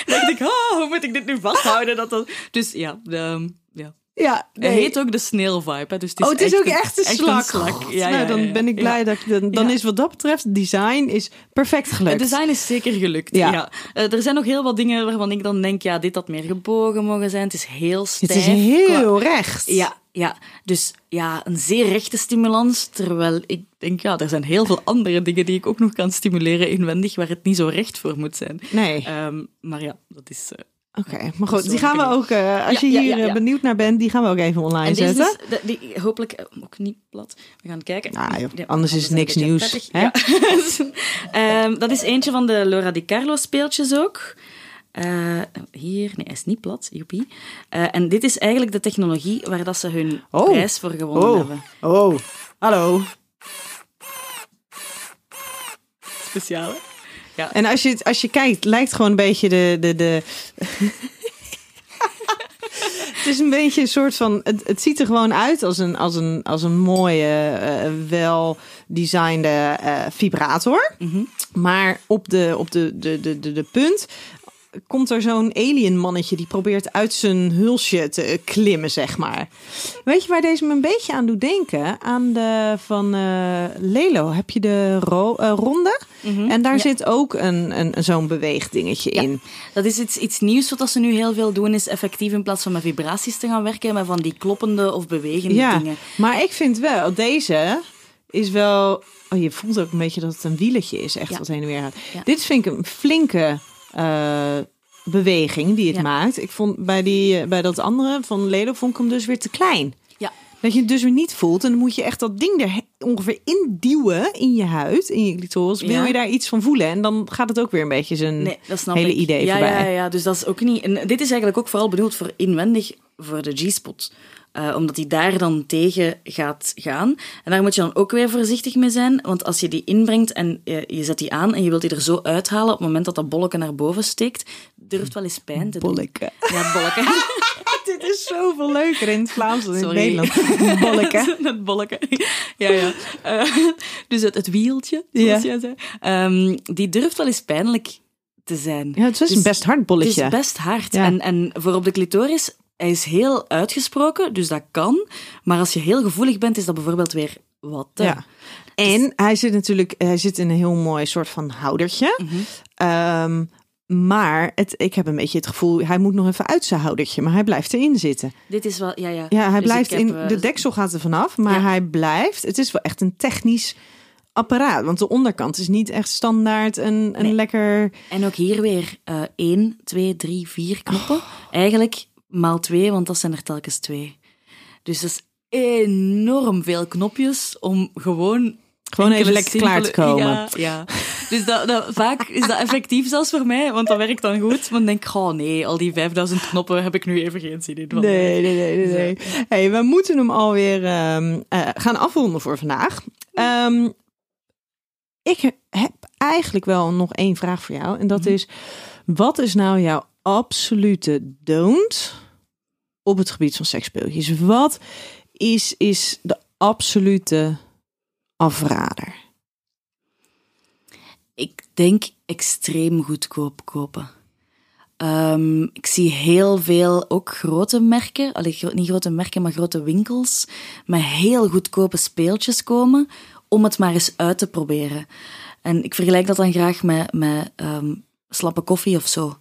Dan dacht ik, oh, hoe moet ik dit nu vasthouden? Dat dat... Dus ja, de, ja. Ja, Hij heet ook de snail vibe. Hè? Dus het is oh, het is ook een- echt een slak. Ja, nou, dan ben ik blij dat ik dan, dan is wat dat betreft design is perfect gelukt. Het design is zeker gelukt. Ja. Eh, er zijn nog heel wat dingen waarvan ik dan denk, ja, dit had meer gebogen mogen zijn. Het is heel stijf. het is qua- heel recht. Ja, ja, dus ja, een zeer rechte stimulans. Terwijl ik denk, ja, er zijn heel veel andere dingen die ik ook nog kan stimuleren inwendig, waar het niet zo recht voor moet zijn. Nee, Ehm, maar ja, dat is. eh, oké. Maar goed, die gaan we ook, eh, als Ja, je hier ja, eh, ja. benieuwd naar bent, die gaan we ook even online en zetten. is, de- die, hopelijk eh, ook niet plat. We gaan kijken. Nou, joh, anders is niks nieuws, hè? Ehm, dat is eentje van de Laura Di Carlo speeltjes ook. Hier, nee, hij is niet plat, joepie. En dit is eigenlijk de technologie waar dat ze hun Oh. prijs voor gewonnen Oh, hebben. oh, hallo. Speciaal, hè? Ja. En als je, het- als je kijkt, lijkt gewoon een beetje de. de, de... het is een beetje een soort van. Het, het ziet er gewoon uit als een, als een, als een mooie, eh, wel designde eh, vibrator. Maar op de, op de, de, de, de, de punt komt er zo'n alien mannetje die probeert uit zijn hulsje te klimmen, zeg maar. Weet je waar deze me een beetje aan doet denken? Aan de van eh, Lelo. Heb je de ro- eh, ronde? En daar ja. zit ook een, een, zo'n beweegdingetje Ja. in. Dat is iets, iets nieuws wat ze nu heel veel doen, is effectief in plaats van met vibraties te gaan werken, met van die kloppende of bewegende Ja, dingen. maar ik vind wel, deze is wel... Oh, je voelt ook een beetje dat het een wieletje is, echt Ja. wat heen en weer gaat. Ja. Dit vind ik een flinke eh, beweging die het Ja. maakt. Ik vond bij, die, eh, bij dat andere van Lelo vond ik hem dus weer te klein. Ja. Dat je het dus weer niet voelt. En dan moet je echt dat ding er ongeveer induwen in je huid, in je clitoris. Wil Ja. je daar iets van voelen? En dan gaat het ook weer een beetje zijn Nee, dat snap hele ik. idee ja, voorbij. Ja, ja, dus dat is ook niet... En dit is eigenlijk ook vooral bedoeld voor inwendig, voor de G-spot. Eh, omdat die daar dan tegen gaat gaan. En daar moet je dan ook weer voorzichtig mee zijn. Want als je die inbrengt en je, je zet die aan en je wilt die er zo uithalen op het moment dat dat bolletje naar boven steekt, durft wel eens pijn te doen. Bolleke. Ja, bolletje. Dit is zoveel leuker in het Vlaams dan in het Sorry. Nederlands. Bolleke. Het bolletje. Ja, ja. Eh, dus het, het wieltje, zoals Ja. jij zei. Ehm, die durft wel eens pijnlijk te zijn. Ja, het is Dus een best hard Het bolletje. is best hard. Ja. En, en voor op de clitoris, hij is heel uitgesproken, dus dat kan. Maar als je heel gevoelig bent, is dat bijvoorbeeld weer wat. Ja. En hij zit natuurlijk hij zit in een heel mooi soort van houdertje. Mhm. Ehm, maar het, ik heb een beetje het gevoel, hij moet nog even uit zijn houdertje. Maar hij blijft erin zitten. Dit is wel, ja, ja. Ja, hij Dus blijft heb, in. eh, De deksel gaat er vanaf, maar Ja. hij blijft. Het is wel echt een technisch apparaat. Want de onderkant is niet echt standaard een, een Nee. lekker. En ook hier weer eh 1, 2, 3, 4 knoppen. Oh. Eigenlijk maal 2, want dat zijn er telkens twee. Dus dat is enorm veel knopjes om gewoon. Gewoon even lekker klaar te komen. Ja, ja. Dus dat, dat, vaak is dat effectief zelfs voor mij, want dat werkt dan goed. Maar dan denk ik, oh nee, al die 5000 knoppen heb ik nu even geen zin in. Nee, nee, nee, nee. nee. Hey, we moeten hem alweer eh, gaan afronden voor vandaag. Ehm, ik heb eigenlijk wel nog één vraag voor jou. En dat is: wat is nou jouw absolute don't op het gebied van seksspeeltjes? Wat is, is de absolute afrader? Ik denk extreem goedkoop kopen. Ehm, ik zie heel veel, ook grote merken, allee, niet grote merken, maar grote winkels, met heel goedkope speeltjes komen om het maar eens uit te proberen. En ik vergelijk dat dan graag met, met ehm, slappe koffie of zo.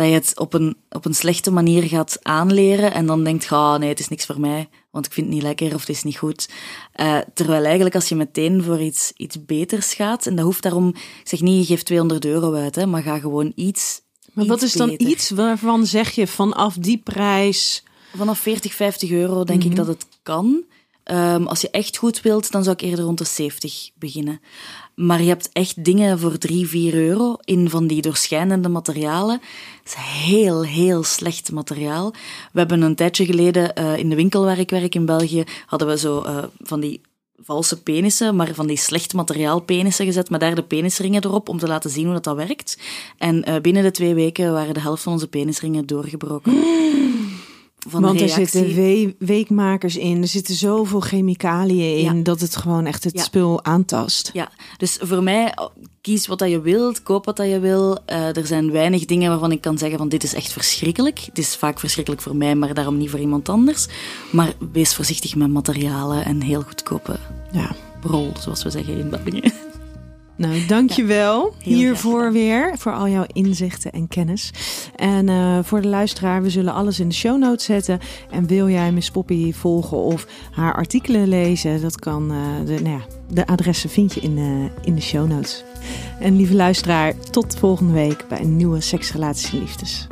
Dat je het op een, op een slechte manier gaat aanleren en dan denkt, ah nee, het is niks voor mij, want ik vind het niet lekker of het is niet goed. Eh, terwijl eigenlijk als je meteen voor iets, iets beters gaat, en dat hoeft daarom, ik zeg niet, je geeft 200 euro uit, hè, maar ga gewoon iets Maar wat is dan beter. iets waarvan zeg je vanaf die prijs. Vanaf 40, 50 euro denk Mhm. ik dat het kan. Ehm, als je echt goed wilt, dan zou ik eerder rond de 70 beginnen. Maar je hebt echt dingen voor 3, 4 euro in van die doorschijnende materialen. Het is heel, heel slecht materiaal. We hebben een tijdje geleden eh, in de winkel waar ik werk in België, hadden we zo eh, van die valse penissen, maar van die slecht materiaal penissen gezet, maar daar de penisringen erop om te laten zien hoe dat, dat werkt. En eh, binnen de twee weken waren de helft van onze penisringen doorgebroken. Van Want er zitten we- weekmakers in, er zitten zoveel chemicaliën in Ja. dat het gewoon echt het Ja. spul aantast. Ja, dus voor mij, oh, kies wat dat je wilt, koop wat dat je wil. Eh, er zijn weinig dingen waarvan ik kan zeggen van dit is echt verschrikkelijk. Het is vaak verschrikkelijk voor mij, maar daarom niet voor iemand anders. Maar wees voorzichtig met materialen en heel goedkope Ja. rol, zoals we zeggen in België. Nou, dankjewel heel hiervoor weer, voor al jouw inzichten en kennis. En eh, voor de luisteraar, we zullen alles in de show notes zetten. En wil jij Miss Poppy volgen of haar artikelen lezen, dat kan. eh, de, nou ja, de adressen vind je in, eh, in de show notes. En lieve luisteraar, tot volgende week bij een nieuwe Seksrelaties en Liefdes.